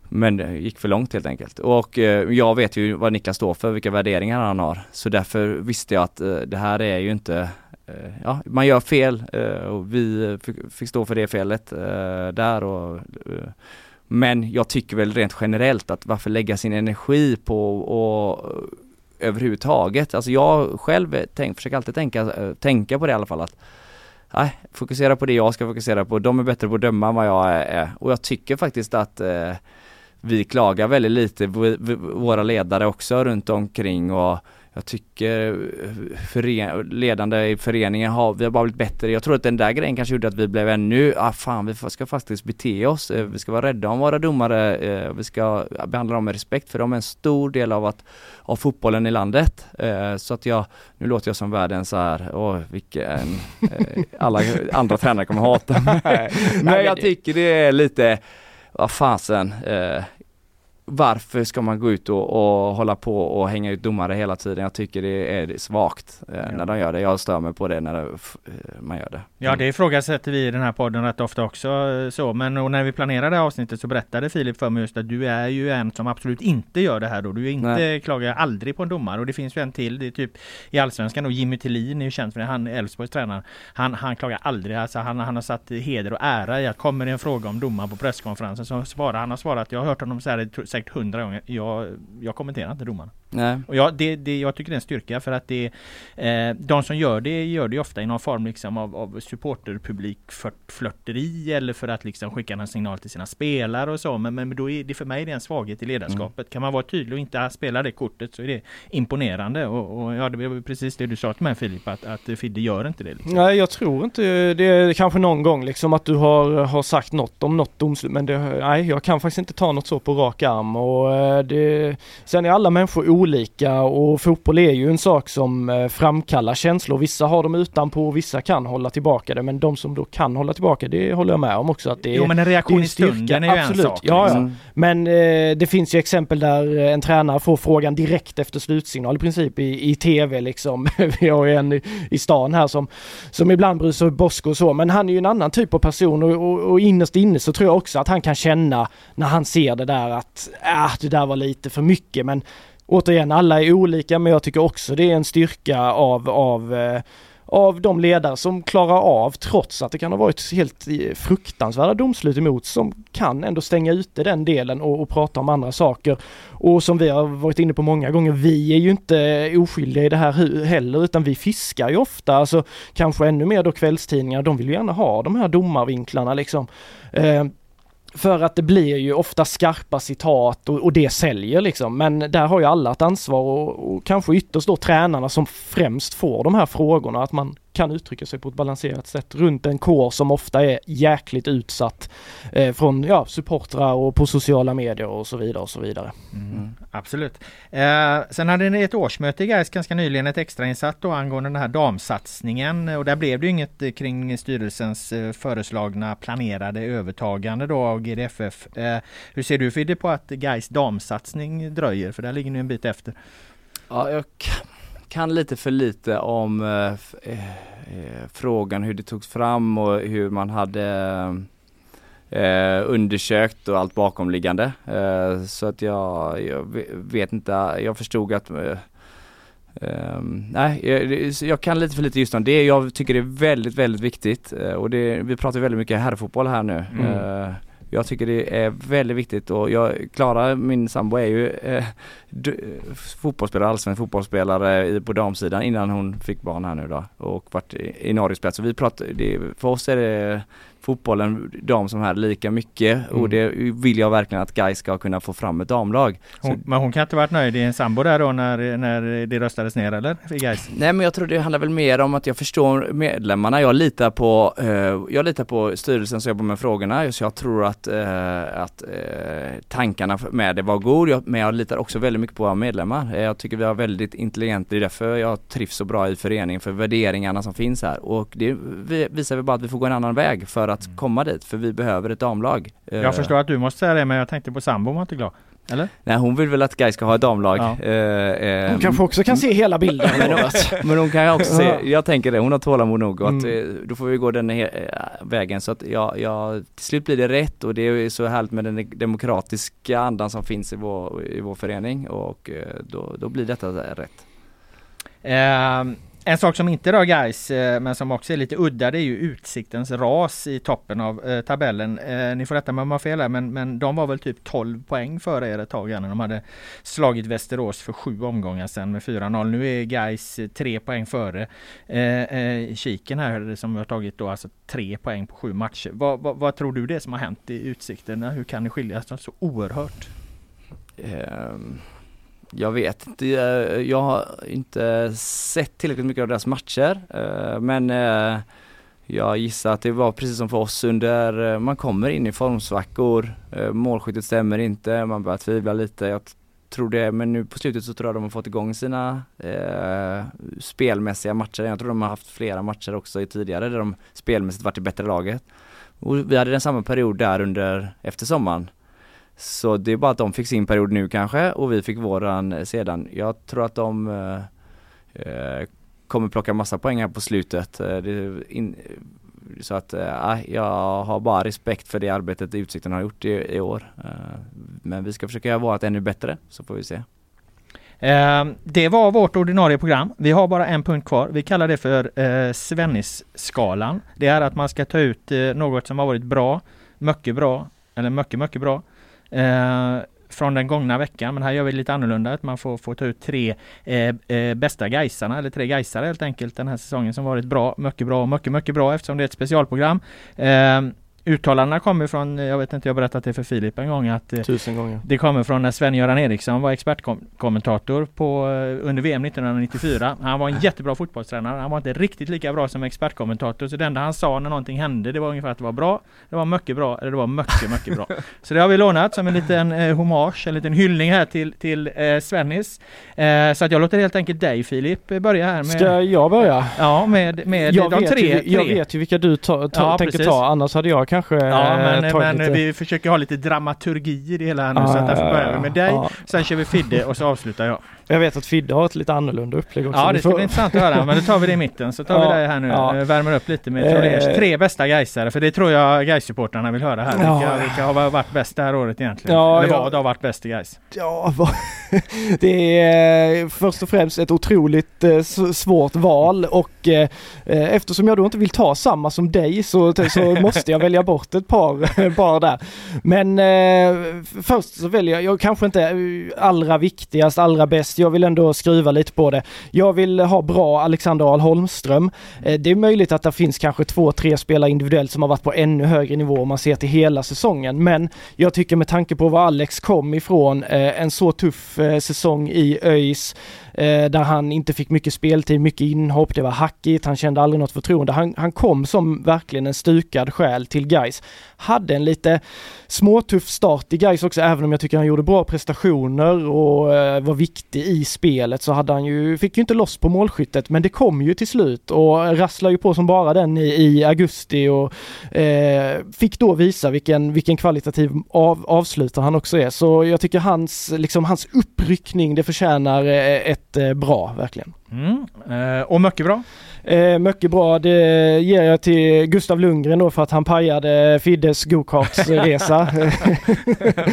men det gick för långt helt enkelt. Och eh, jag vet ju vad Niklas står för, vilka värderingar han har. Så därför visste jag att eh, det här är ju inte eh, Ja, man gör fel eh, och vi fick stå för det felet eh, där och Men jag tycker väl rent generellt att varför lägga sin energi på och överhuvudtaget. Alltså jag själv tänk, försöker alltid tänka, eh, tänka på det i alla fall att Nej, fokusera på det jag ska fokusera på. De är bättre på att döma än vad jag är. Och jag tycker faktiskt att eh, vi klagar väldigt lite, våra ledare också runt omkring och jag tycker eh, ledande i föreningen har, vi har bara blivit bättre. Jag tror att den där grejen kanske gjorde att vi blev ännu, ah fan vi ska faktiskt bete oss. Eh, vi ska vara rädda om våra domare. Eh, vi ska behandla dem med respekt för de är en stor del av, att, av fotbollen i landet. Så att jag, nu låter jag som världens så här, åh vilken, alla andra tränare kommer hata mig. Men jag tycker det är lite, vad fasen, varför ska man gå ut och, och hålla på och hänga ut domare hela tiden? Jag tycker det är svagt eh, ja. när de gör det. Jag stör mig på det när det, eh, man gör det. Ja, det ifrågasätter vi i den här podden rätt ofta också eh, så. Men när vi planerade avsnittet så berättade Filip för mig just att du är ju en som absolut inte gör det här då. Du inte Nej. klagar aldrig på en domare och det finns ju en till. Det är typ i Allsvenskan och Jimmy Tillin är ju känd för det. Han är Elfsborgs tränare. Han, han klagar aldrig. Alltså han, han har satt heder och ära i att kommer det en fråga om domar på presskonferensen så svarar han har svarat. Jag har hört honom säga det säkert hundra gånger. Jag, jag kommenterar inte domarna. Nej. Och jag, det, det, jag tycker det är en styrka för att det eh, De som gör det gör det ofta i någon form liksom av, av supporterpublik flörteri eller för att liksom skicka en signal till sina spelare och så men, men då är det för mig det är en svaghet i ledarskapet. Mm. Kan man vara tydlig och inte spela det kortet så är det imponerande och, och ja det var precis det du sa till mig Filip att, att Fidde gör inte det. Liksom. Nej jag tror inte det är kanske någon gång liksom att du har, har sagt något om något domslut men det, nej jag kan faktiskt inte ta något så på rak arm och eh, det, sen är alla människor olika och fotboll är ju en sak som eh, framkallar känslor. Vissa har dem utanpå och vissa kan hålla tillbaka det men de som då kan hålla tillbaka det håller jag med om också att det är Jo men en reaktion i stunden är ju Absolut. en sak. Ja, liksom. ja. Men eh, det finns ju exempel där eh, en tränare får frågan direkt efter slutsignal i princip i, i TV liksom. Vi har ju en i, i stan här som, som ibland bryr sig Bosko och så men han är ju en annan typ av person och, och, och innerst inne så tror jag också att han kan känna när han ser det där att äh, det där var lite för mycket men återigen, alla är olika men jag tycker också det är en styrka av, av eh, av de ledare som klarar av, trots att det kan ha varit helt eh, fruktansvärda domslut emot, som kan ändå stänga ute den delen och, och, prata om andra saker. Och som vi har varit inne på många gånger, vi är ju inte eh, oskyldiga i det här heller, utan vi fiskar ju ofta, alltså kanske ännu mer då kvällstidningar, de vill ju gärna ha de här domarvinklarna liksom. Eh, för att det blir ju ofta skarpa citat och, och, det säljer liksom. Men där har ju alla ett ansvar och, och kanske ytterst då tränarna som främst får de här frågorna. Att man kan uttrycka sig på ett balanserat sätt runt en kår som ofta är jäkligt utsatt eh, från ja, supportrar och på sociala medier och så vidare och så vidare. Mm, absolut. Eh, sen hade ni ett årsmöte i Gais ganska nyligen, ett extrainsatt då angående den här damsatsningen och där blev det ju inget eh, kring styrelsens eh, föreslagna planerade övertagande då av GDFF. Eh, hur ser du Fidde på att Gais damsatsning dröjer? För där ligger ni en bit efter. Ja, jag kan lite för lite om eh, eh, eh, frågan hur det togs fram och hur man hade eh, undersökt och allt bakomliggande. Eh, så att jag, jag, vet inte, jag förstod att Um, nej, jag, jag, kan lite för lite just om det. Jag tycker det är väldigt, väldigt viktigt och det, vi pratar väldigt mycket herrfotboll här nu. Mm. Jag tycker det är väldigt viktigt och jag, Klara, min sambo är ju eh, fotbollsspelare, allsvensk fotbollsspelare på damsidan innan hon fick barn här nu då och varit i, i Norge spelat. Så vi pratar, det, för oss är det fotbollen, de som här, lika mycket mm. och det vill jag verkligen att Guy ska kunna få fram ett damlag. Hon, men hon kan inte varit nöjd i en sambo där då när, när det röstades ner eller? Guys? Nej men jag tror det handlar väl mer om att jag förstår medlemmarna. Jag litar på, eh, jag litar på styrelsen som jobbar med frågorna. Så jag tror att, eh, att eh, tankarna med det var god. Jag, men jag litar också väldigt mycket på våra medlemmar. Jag tycker vi har väldigt intelligent, det är därför jag trivs så bra i föreningen, för värderingarna som finns här. Och det visar väl bara att vi får gå en annan väg för att att mm. komma dit för vi behöver ett damlag. Jag eh, förstår att du måste säga det men jag tänkte på sambo var inte glad. Eller? Nej hon vill väl att Guy ska ha ett damlag. Ja. Eh, eh, hon kanske också kan se hela bilden. men, hon, men hon kan också se, jag tänker det, hon har tålamod nog och att, mm. Eh, då får vi gå den he- vägen så att ja, ja, till slut blir det rätt och det är så härligt med den demokratiska andan som finns i vår, i vår förening och då, då blir detta rätt. Um. En sak som inte rör guys eh, men som också är lite udda det är ju Utsiktens ras i toppen av eh, tabellen. Eh, ni får rätta mig om jag har fel här men, men de var väl typ 12 poäng före er ett tag när de hade slagit Västerås för sju omgångar sedan med 4-0. Nu är guys eh, tre poäng före eh, eh, Kiken här som har tagit då alltså tre poäng på sju matcher. Vad, vad, vad tror du det är som har hänt i Utsikten? Hur kan det skilja sig så oerhört? Um jag vet inte, eh, jag har inte sett tillräckligt mycket av deras matcher eh, men eh, jag gissar att det var precis som för oss under, man kommer in i formsvackor, målskyttet stämmer inte, man börjar tvivla lite. Jag tror det, men nu på slutet så tror jag de har fått igång sina eh, spelmässiga matcher. Jag tror de har haft flera matcher också tidigare där de spelmässigt varit det bättre laget. Och vi hade den samma period där under, efter sommaren. Så det är bara att de fick sin period nu kanske och vi fick våran eh, sedan. Jag tror att de eh, eh, kommer plocka massa poäng här på slutet. Eh, in, så att eh, ah, jag har bara respekt för det arbetet Utsikten har gjort i, i år. Eh, men vi ska försöka göra vårt ännu bättre så får vi se. Ehm, det var vårt ordinarie program. Vi har bara en punkt kvar. Vi kallar det för uh, Svennis-skalan. Det är att man ska ta ut något som har varit bra, mycket bra eller mycket, mycket bra Eh, från den gångna veckan men här gör vi lite annorlunda. Att man får, får ta ut tre eh, eh bästa Gaisarna eller tre Gaisare helt enkelt den här säsongen som varit bra, mycket bra mycket, mycket bra eftersom det är ett specialprogram. Eh, Eh, Uttalandena kommer från, jag vet inte, jag har berättat det för Filip en gång att Tusen gånger. det kommer från när Sven-Göran Eriksson var expertkommentator på, eh, under VM 1994. Han var en jättebra fotbollstränare. Han var inte riktigt lika bra som expertkommentator. Så det enda han sa när någonting hände det var ungefär att det var bra, det var mycket bra eller det var mycket, mycket bra. Så det har vi lånat som en liten eh, hommage, en liten hyllning här till, till eh, Svennis. Eh, så att jag låter helt enkelt dig Filip börja här med... Ska jag börja? Ja, med, med jag, de vet tre, ju, jag tre. vet ju vilka du ta, ta, Ja, tänker precis. ta, annars hade jag kanske Ja eh, men, men lite... vi försöker ha lite dramaturgi i det hela nu Ja, så att därför ja, börjar vi ja, med dig. Sen kör vi Fidde och så avslutar jag. Jag vet att Fidde har ett lite annorlunda upplägg också. Ja det ska bli intressant att höra men då tar vi det i mitten så tar Ja, vi det här nu. ja. Eh, Värmer upp lite med Eh. tre bästa Gaisare för det tror jag Gais-supportrarna vill höra här. Ja. Vilka, vilka har varit bäst det här året egentligen? Ja, Eller vad har varit bäst i Gais? Ja, det är först och främst ett otroligt eh, svårt val och eh, eh, eftersom jag då inte vill ta samma som dig så, så måste jag välja bort ett par bara där. Men eh, först så väljer jag, jag kanske inte allra viktigast, allra bäst, jag vill ändå skruva lite på det. Jag vill ha bra Alexander Ahl Holmström. Eh, det är möjligt att det finns kanske två, tre spelare individuellt som har varit på ännu högre nivå om man ser till hela säsongen. Men jag tycker med tanke på var Alex kom ifrån, eh, en så tuff eh, säsong i ÖIS Eh, där han inte fick mycket speltid, mycket inhopp, det var hackigt, han kände aldrig något förtroende. Han, han kom som verkligen en stukad själ till Gais. Hade en lite småtuff start i Gais också, även om jag tycker han gjorde bra prestationer och eh, var viktig i spelet så hade han ju, fick ju inte loss på målskyttet men det kom ju till slut och rasslade ju på som bara den i, i augusti och eh, fick då visa vilken, vilken kvalitativ av, avslutare han också är. Så jag tycker hans, liksom hans uppryckning, det förtjänar eh, ett Eh, bra verkligen. Mm. Eh, och mycket bra. Eh, mycket bra, det ger jag till Gustav Lundgren då för att han pajade Fiddes gokartsresa.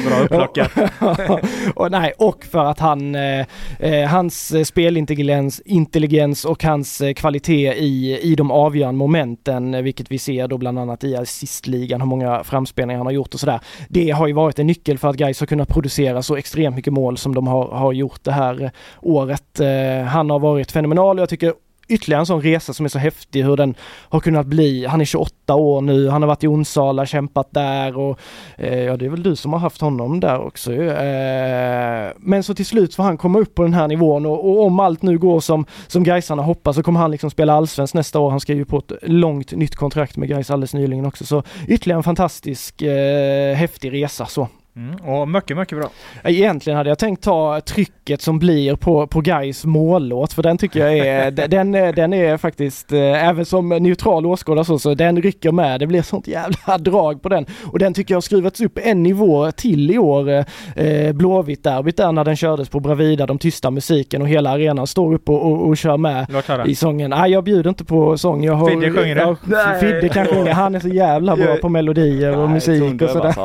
Bra upplockat. och, nej, och för att han, eh, eh, hans spelintelligens intelligens och hans eh, kvalitet i, i de avgörande momenten, vilket vi ser då bland annat i assistligan, hur många framspelningar han har gjort och sådär. Det har ju varit en nyckel för att Gais har kunnat producera så extremt mycket mål som de har, har gjort det här året. Eh, han har varit fenomenal och jag tycker ytterligare en sån resa som är så häftig hur den har kunnat bli. Han är 28 år nu, han har varit i Onsala, kämpat där och eh, ja det är väl du som har haft honom där också ju. eh, Men så till slut får han komma upp på den här nivån och, och om allt nu går som, som Gaisarna hoppas så kommer han liksom spela allsvenskt nästa år. Han skrev ju på ett långt nytt kontrakt med Gais alldeles nyligen också så ytterligare en fantastisk eh, häftig resa så. Mm. Och mycket, mycket bra. Egentligen hade jag tänkt ta trycket som blir på, på Gais mållåt för den tycker jag är, den, är- den är faktiskt, eh, även som neutral åskådare så, så den rycker med. Det blir sånt jävla drag på den. Och den tycker jag har skruvats upp en nivå till i år. Eh, Blåvitt-derbyt där när den kördes på Bravida, de tysta musiken och hela arenan står upp och, och, och kör med i sången. Nej, jag bjuder inte på sång. Jag har, Fidde sjunger det? Ja, Fidde kan sjunga. Han är så jävla bra på melodier och musik och sådär.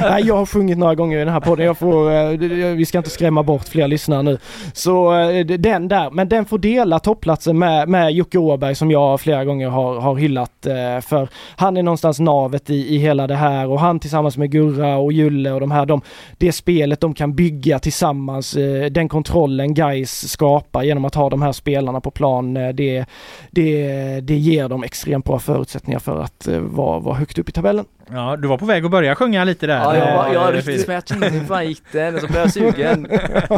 Nej, jag har sjungit några gånger i den här podden. Jag får, eh, vi ska inte skrämma bort fler lyssnare nu. Så eh, den där, men den får dela topplatsen med, med Jocke Åberg som jag flera gånger har, har hyllat eh, för han är någonstans navet i, i hela det här och han tillsammans med Gurra och Julle och de här, de, det spelet de kan bygga tillsammans, den kontrollen Guys skapar genom att ha de här spelarna på plan, det, det, det ger dem extremt bra förutsättningar för att vara, vara högt upp i tabellen. Ja, du var på väg att börja sjunga lite där. Ja, jag, var, Eh, jag Filip. riktigt men jag tänkte hur fan gick den? Och så blev jag sugen.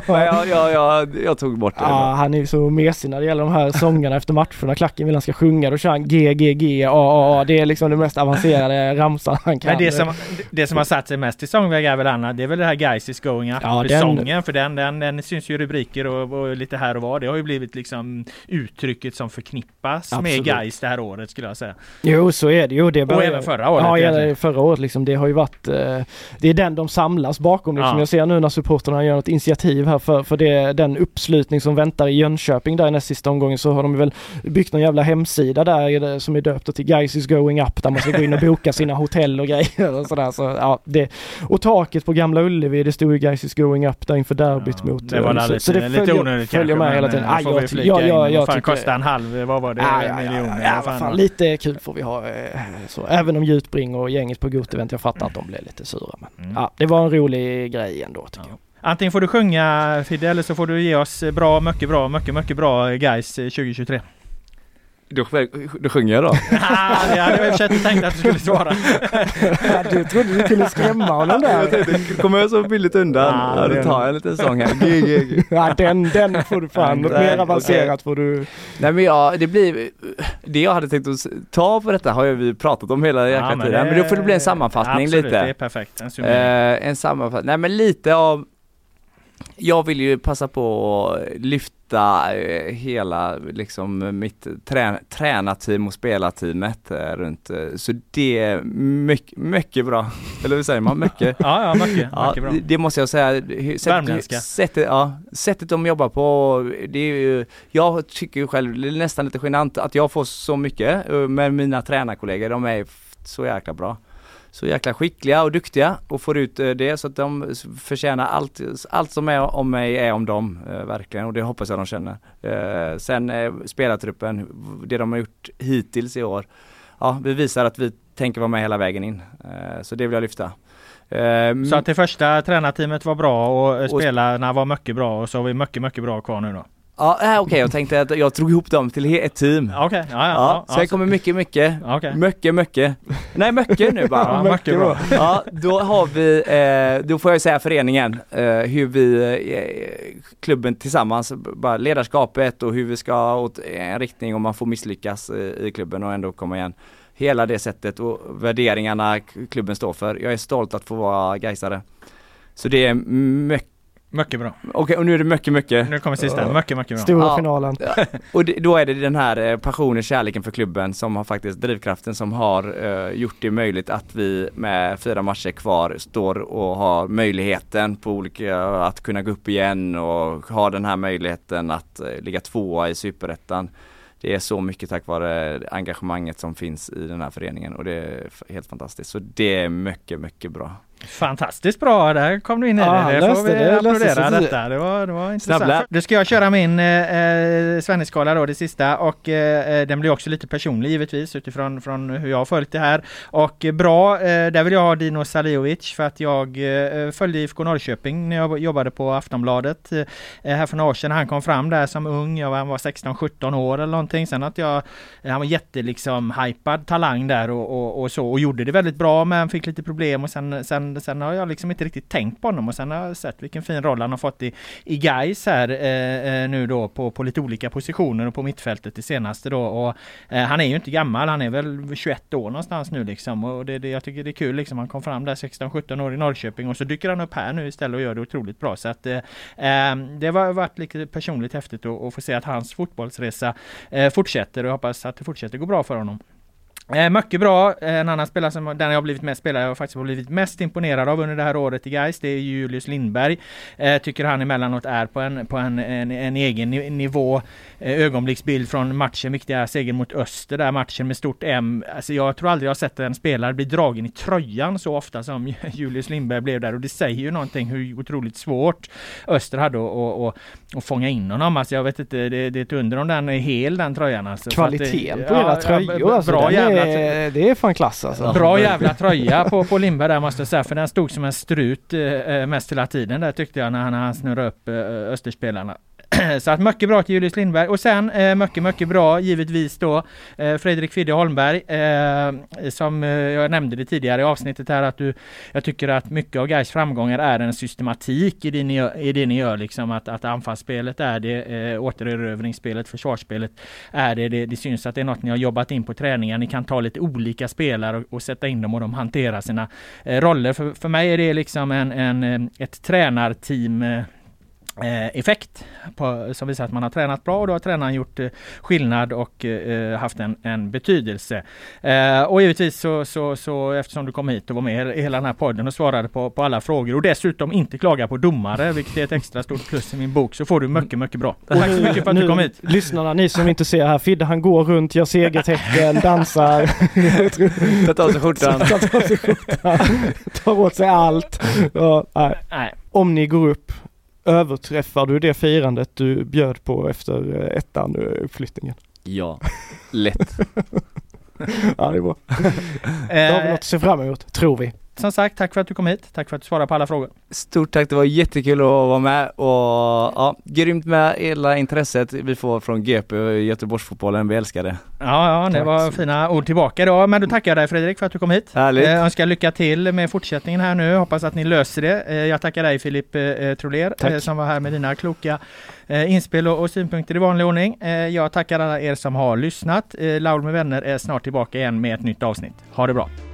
Men jag, jag, jag, jag tog bort det. Ja, han är ju så mesig när det gäller de här sångerna efter matcherna. Klacken vill han ska sjunga, då kör han G, G, G, A, A, A. Det är liksom den mest avancerade ramsan han kan. Men det som, det som har satt sig mest i sångväg är väl Anna, det är väl det här Guys is going up Ja, den- sången för den, den, den syns ju i rubriker och, och lite här och var. Det har ju blivit liksom uttrycket som förknippas Absolut. med Guys det här året skulle jag säga. Jo, så är det ju. Det börjar- även förra året ja, förra året liksom. Det har ju varit... Eh, det är den de samlas bakom liksom. Ja. Jag ser nu när supporterna gör ett initiativ här för, för det, den uppslutning som väntar i Jönköping där i näst sista omgången så har de väl byggt någon jävla hemsida där som är döpt till Guys is going up där man ska gå in och boka sina hotell och grejer och sådär. Så, ja, det, och taket på Gamla Ullevi, det stod ju Guys is going up där inför derbyt Ja, mot... det var eh, alldeles så det lite följer, onödigt följer med hela tiden. Ah, jag, jag, jag, jag fan tycker... kostade en halv, vad var det, Ja, ja, miljoner? ja, ja, vad fan lite kul får vi ha. Så, även om Jutbring och gänget gänget på Gotevent. Jag fattar att de blev lite sura men Mm. ja, det var en rolig grej ändå tycker jag. Antingen får du sjunga Fidde eller så får du ge oss bra, mycket bra, mycket, mycket bra guys 2023. Då, då sjunger jag då. Det hade jag sig inte tänkt att du skulle svara. du trodde du kunde skrämma honom Jag tänkte, kommer jag så billigt undan? Ja, då tar jag en liten sång här. G, G, G. Ja, den, den får du fan. Något Nej, mer avancerat får du. Nej men ja, det blir, det jag hade tänkt att ta på detta har ju vi pratat om hela jäkla Ja, men tiden. det- Men då får det bli en sammanfattning Absolut, lite. det är perfekt. En. Eh, en sammanfattning, nej men lite av Jag vill ju passa på att lyfta eh, hela liksom mitt trä, tränarteam och spelarteamet eh, runt eh, så det är mycket, mycket bra. Eller hur säger man? Mycket? Ja, ja, mycket, Ja, mycket bra. det- måste jag säga. Sättet, Värmländska. sättet, ja, sättet de jobbar på, det är ju, jag tycker själv, det är nästan lite genant att jag får så mycket, men mina tränarkollegor de är så jäkla bra. Så jäkla skickliga och duktiga och får ut eh, det så att de förtjänar allt, allt som är om mig är om dem, eh, verkligen och det hoppas jag de känner. Eh, sen spelartruppen, det de har gjort hittills i år, ja vi visar att vi tänker vara med hela vägen in. Så det vill jag lyfta. Eh, Så att det första tränarteamet var bra och, Och- spelarna var mycket bra och så har vi mycket, mycket bra kvar nu då. Ja, äh, okej jag tänkte att jag drog ihop dem till ett team. Okej, ja, ja. Ja, ja, så- kommer mycket, mycket. Okej. Mycket, mycket. Nej, mycket nu bara. Ja, mycket bra. Ja, då har vi, eh, då får jag säga föreningen, eh, hur vi, eh, klubben tillsammans, bara ledarskapet och hur vi ska åt en riktning om man får misslyckas i, i klubben och ändå komma igen. Hela det sättet och värderingarna klubben står för. Jag är stolt att få vara Gaisare. Så det är mycket, Mycket bra. okej och nu är det mycket, mycket. Nu kommer sista. Mycket, mycket bra. Stora Ja. finalen. Och det, då är det den här eh, passionen, kärleken för klubben som har faktiskt drivkraften som har eh, gjort det möjligt att vi med fyra matcher kvar står och har möjligheten på olika, att kunna gå upp igen och ha den här möjligheten att eh, ligga tvåa i superettan. Det är så mycket tack vare engagemanget som finns i den här föreningen och det är helt fantastiskt. Så det är mycket, mycket bra. Fantastiskt bra, där kom du in i Ja, det. Det får vi det, applådera sig. detta. Det var, det var intressant. Snabbla. Nu ska jag köra min eh, eh, Svennisskala då, det sista och eh, eh, den blir också lite personlig givetvis utifrån från hur jag har följt det här. Och eh, bra, eh, där vill jag ha Dino Saliovic för att jag eh, följde IFK Norrköping när jag jobbade på Aftonbladet eh, här för några år sedan. Han kom fram där som ung, jag var, han var 16-17 år eller någonting. Sen att jag, han var jätte liksom hypad talang där och, och, och så och gjorde det väldigt bra men fick lite problem och sen, sen, sen har jag liksom inte riktigt tänkt på honom och sen har jag sett vilken fin roll han har fått i, i Gais här eh, eh, nu då på, på lite olika positioner och på mittfältet det senaste då. Och eh, han är ju inte gammal, han är väl 21 år någonstans nu liksom. Och det, det, jag tycker det är kul liksom, han kom fram där 16-17 år i Norrköping och så dyker han upp här nu istället och gör det otroligt bra. Så att eh, eh, det har varit lite personligt häftigt att, att få se att hans fotbollsresa eh, fortsätter och jag hoppas att det fortsätter gå bra för honom. Eh, mycket bra. Eh, En annan spelare som den jag har blivit mest spelare jag faktiskt har blivit mest imponerad av under det här året i Gais det är Julius Lindberg. Eh, tycker han emellanåt är på en, på en, en, en egen ni- nivå. Eh, ögonblicksbild från matchen, viktiga seger mot Öster där matchen med stort M. Alltså jag tror aldrig jag har sett en spelare bli dragen i tröjan så ofta som Julius Lindberg blev där och det säger ju någonting hur otroligt svårt Öster hade att, att, att, att fånga in honom. Alltså jag vet inte, det, det är ett under om den är hel den tröjan alltså. Så att Kvaliteten på era ja, tröjor alltså, bra är, det är fan klass alltså. Bra jävla tröja på, på Lindberg där måste jag säga för den stod som en strut eh, eh, mest hela tiden där tyckte jag när han, när han snurrade upp eh, Österspelarna. Så att mycket bra till Julius Lindberg och sen eh, mycket, mycket bra givetvis då eh, Fredrik Fidde Holmberg eh, som eh, jag nämnde det tidigare i avsnittet här att du jag tycker att mycket av Gais framgångar är en systematik i det ni gör, i det ni gör liksom att, att anfallsspelet är det, eh, återerövringsspelet, försvarsspelet är det, det. Det syns att det är något ni har jobbat in på träningen. Ni kan ta lite olika spelare och, och sätta in dem och de hanterar sina eh, roller. För, för mig är det liksom en, en, eh, ett tränarteam eh, effekt på, som visar att man har tränat bra och då har tränaren gjort eh, skillnad och eh, haft en, en betydelse. Eh, och givetvis så, så, så eftersom du kom hit och var med i hela den här podden och svarade på, på alla frågor och dessutom inte klagar på domare, vilket är ett extra stort plus i min bok, så får du mycket, mycket bra. Tack så mycket för att du kom hit. Lyssnarna, ni som inte ser här, Fidde han går runt, gör segertecken, dansar. Tar av sig skjortan. Tar av sig skjortan. Tar åt sig allt. Ja, nej. Nej. Om ni går upp, överträffar du det firandet du bjöd på efter eh, ettan, eh, uppflyttningen? Ja, lätt. ja, det är bra. Då har vi något att se fram emot, tror vi. Som sagt, tack för att du kom hit. Tack för att du svarade på alla frågor. Stort tack, det var jättekul att vara med och ja, grymt med hela intresset vi får från GP och Göteborgsfotbollen, vi älskar det. Ja, ja, det Tack var fina ord tillbaka idag. Men då tackar jag dig Fredrik för att du kom hit. Härligt. Eh, önskar lycka till med fortsättningen här nu. Hoppas att ni löser det. Eh, jag tackar dig Filip eh, Troler Tack. som var här med dina kloka inspel och, synpunkter i vanlig ordning. Jag tackar alla er som har lyssnat. Laul med vänner är snart tillbaka igen med ett nytt avsnitt. Ha det bra!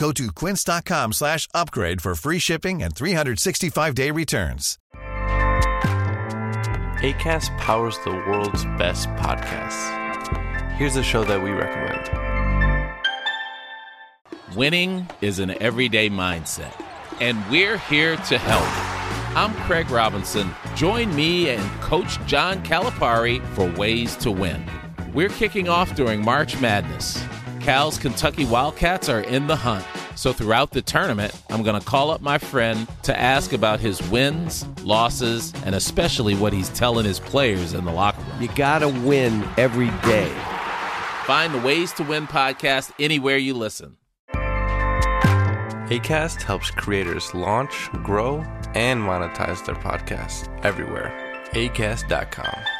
Go to quince.com slash upgrade for free shipping and 365-day returns. ACAST powers the world's best podcasts. Here's a show that we recommend. Winning is an everyday mindset, and we're here to help. I'm Craig Robinson. Join me and Coach John Calipari for Ways to Win. We're kicking off during March Madness. Cal's Kentucky Wildcats are in the hunt. So throughout the tournament, I'm going to call up my friend to ask about his wins, losses, and especially what he's telling his players in the locker room. You gotta win every day. Find the Ways to Win podcast anywhere you listen. ACAST helps creators launch, grow, and monetize their podcasts everywhere. ACAST.com.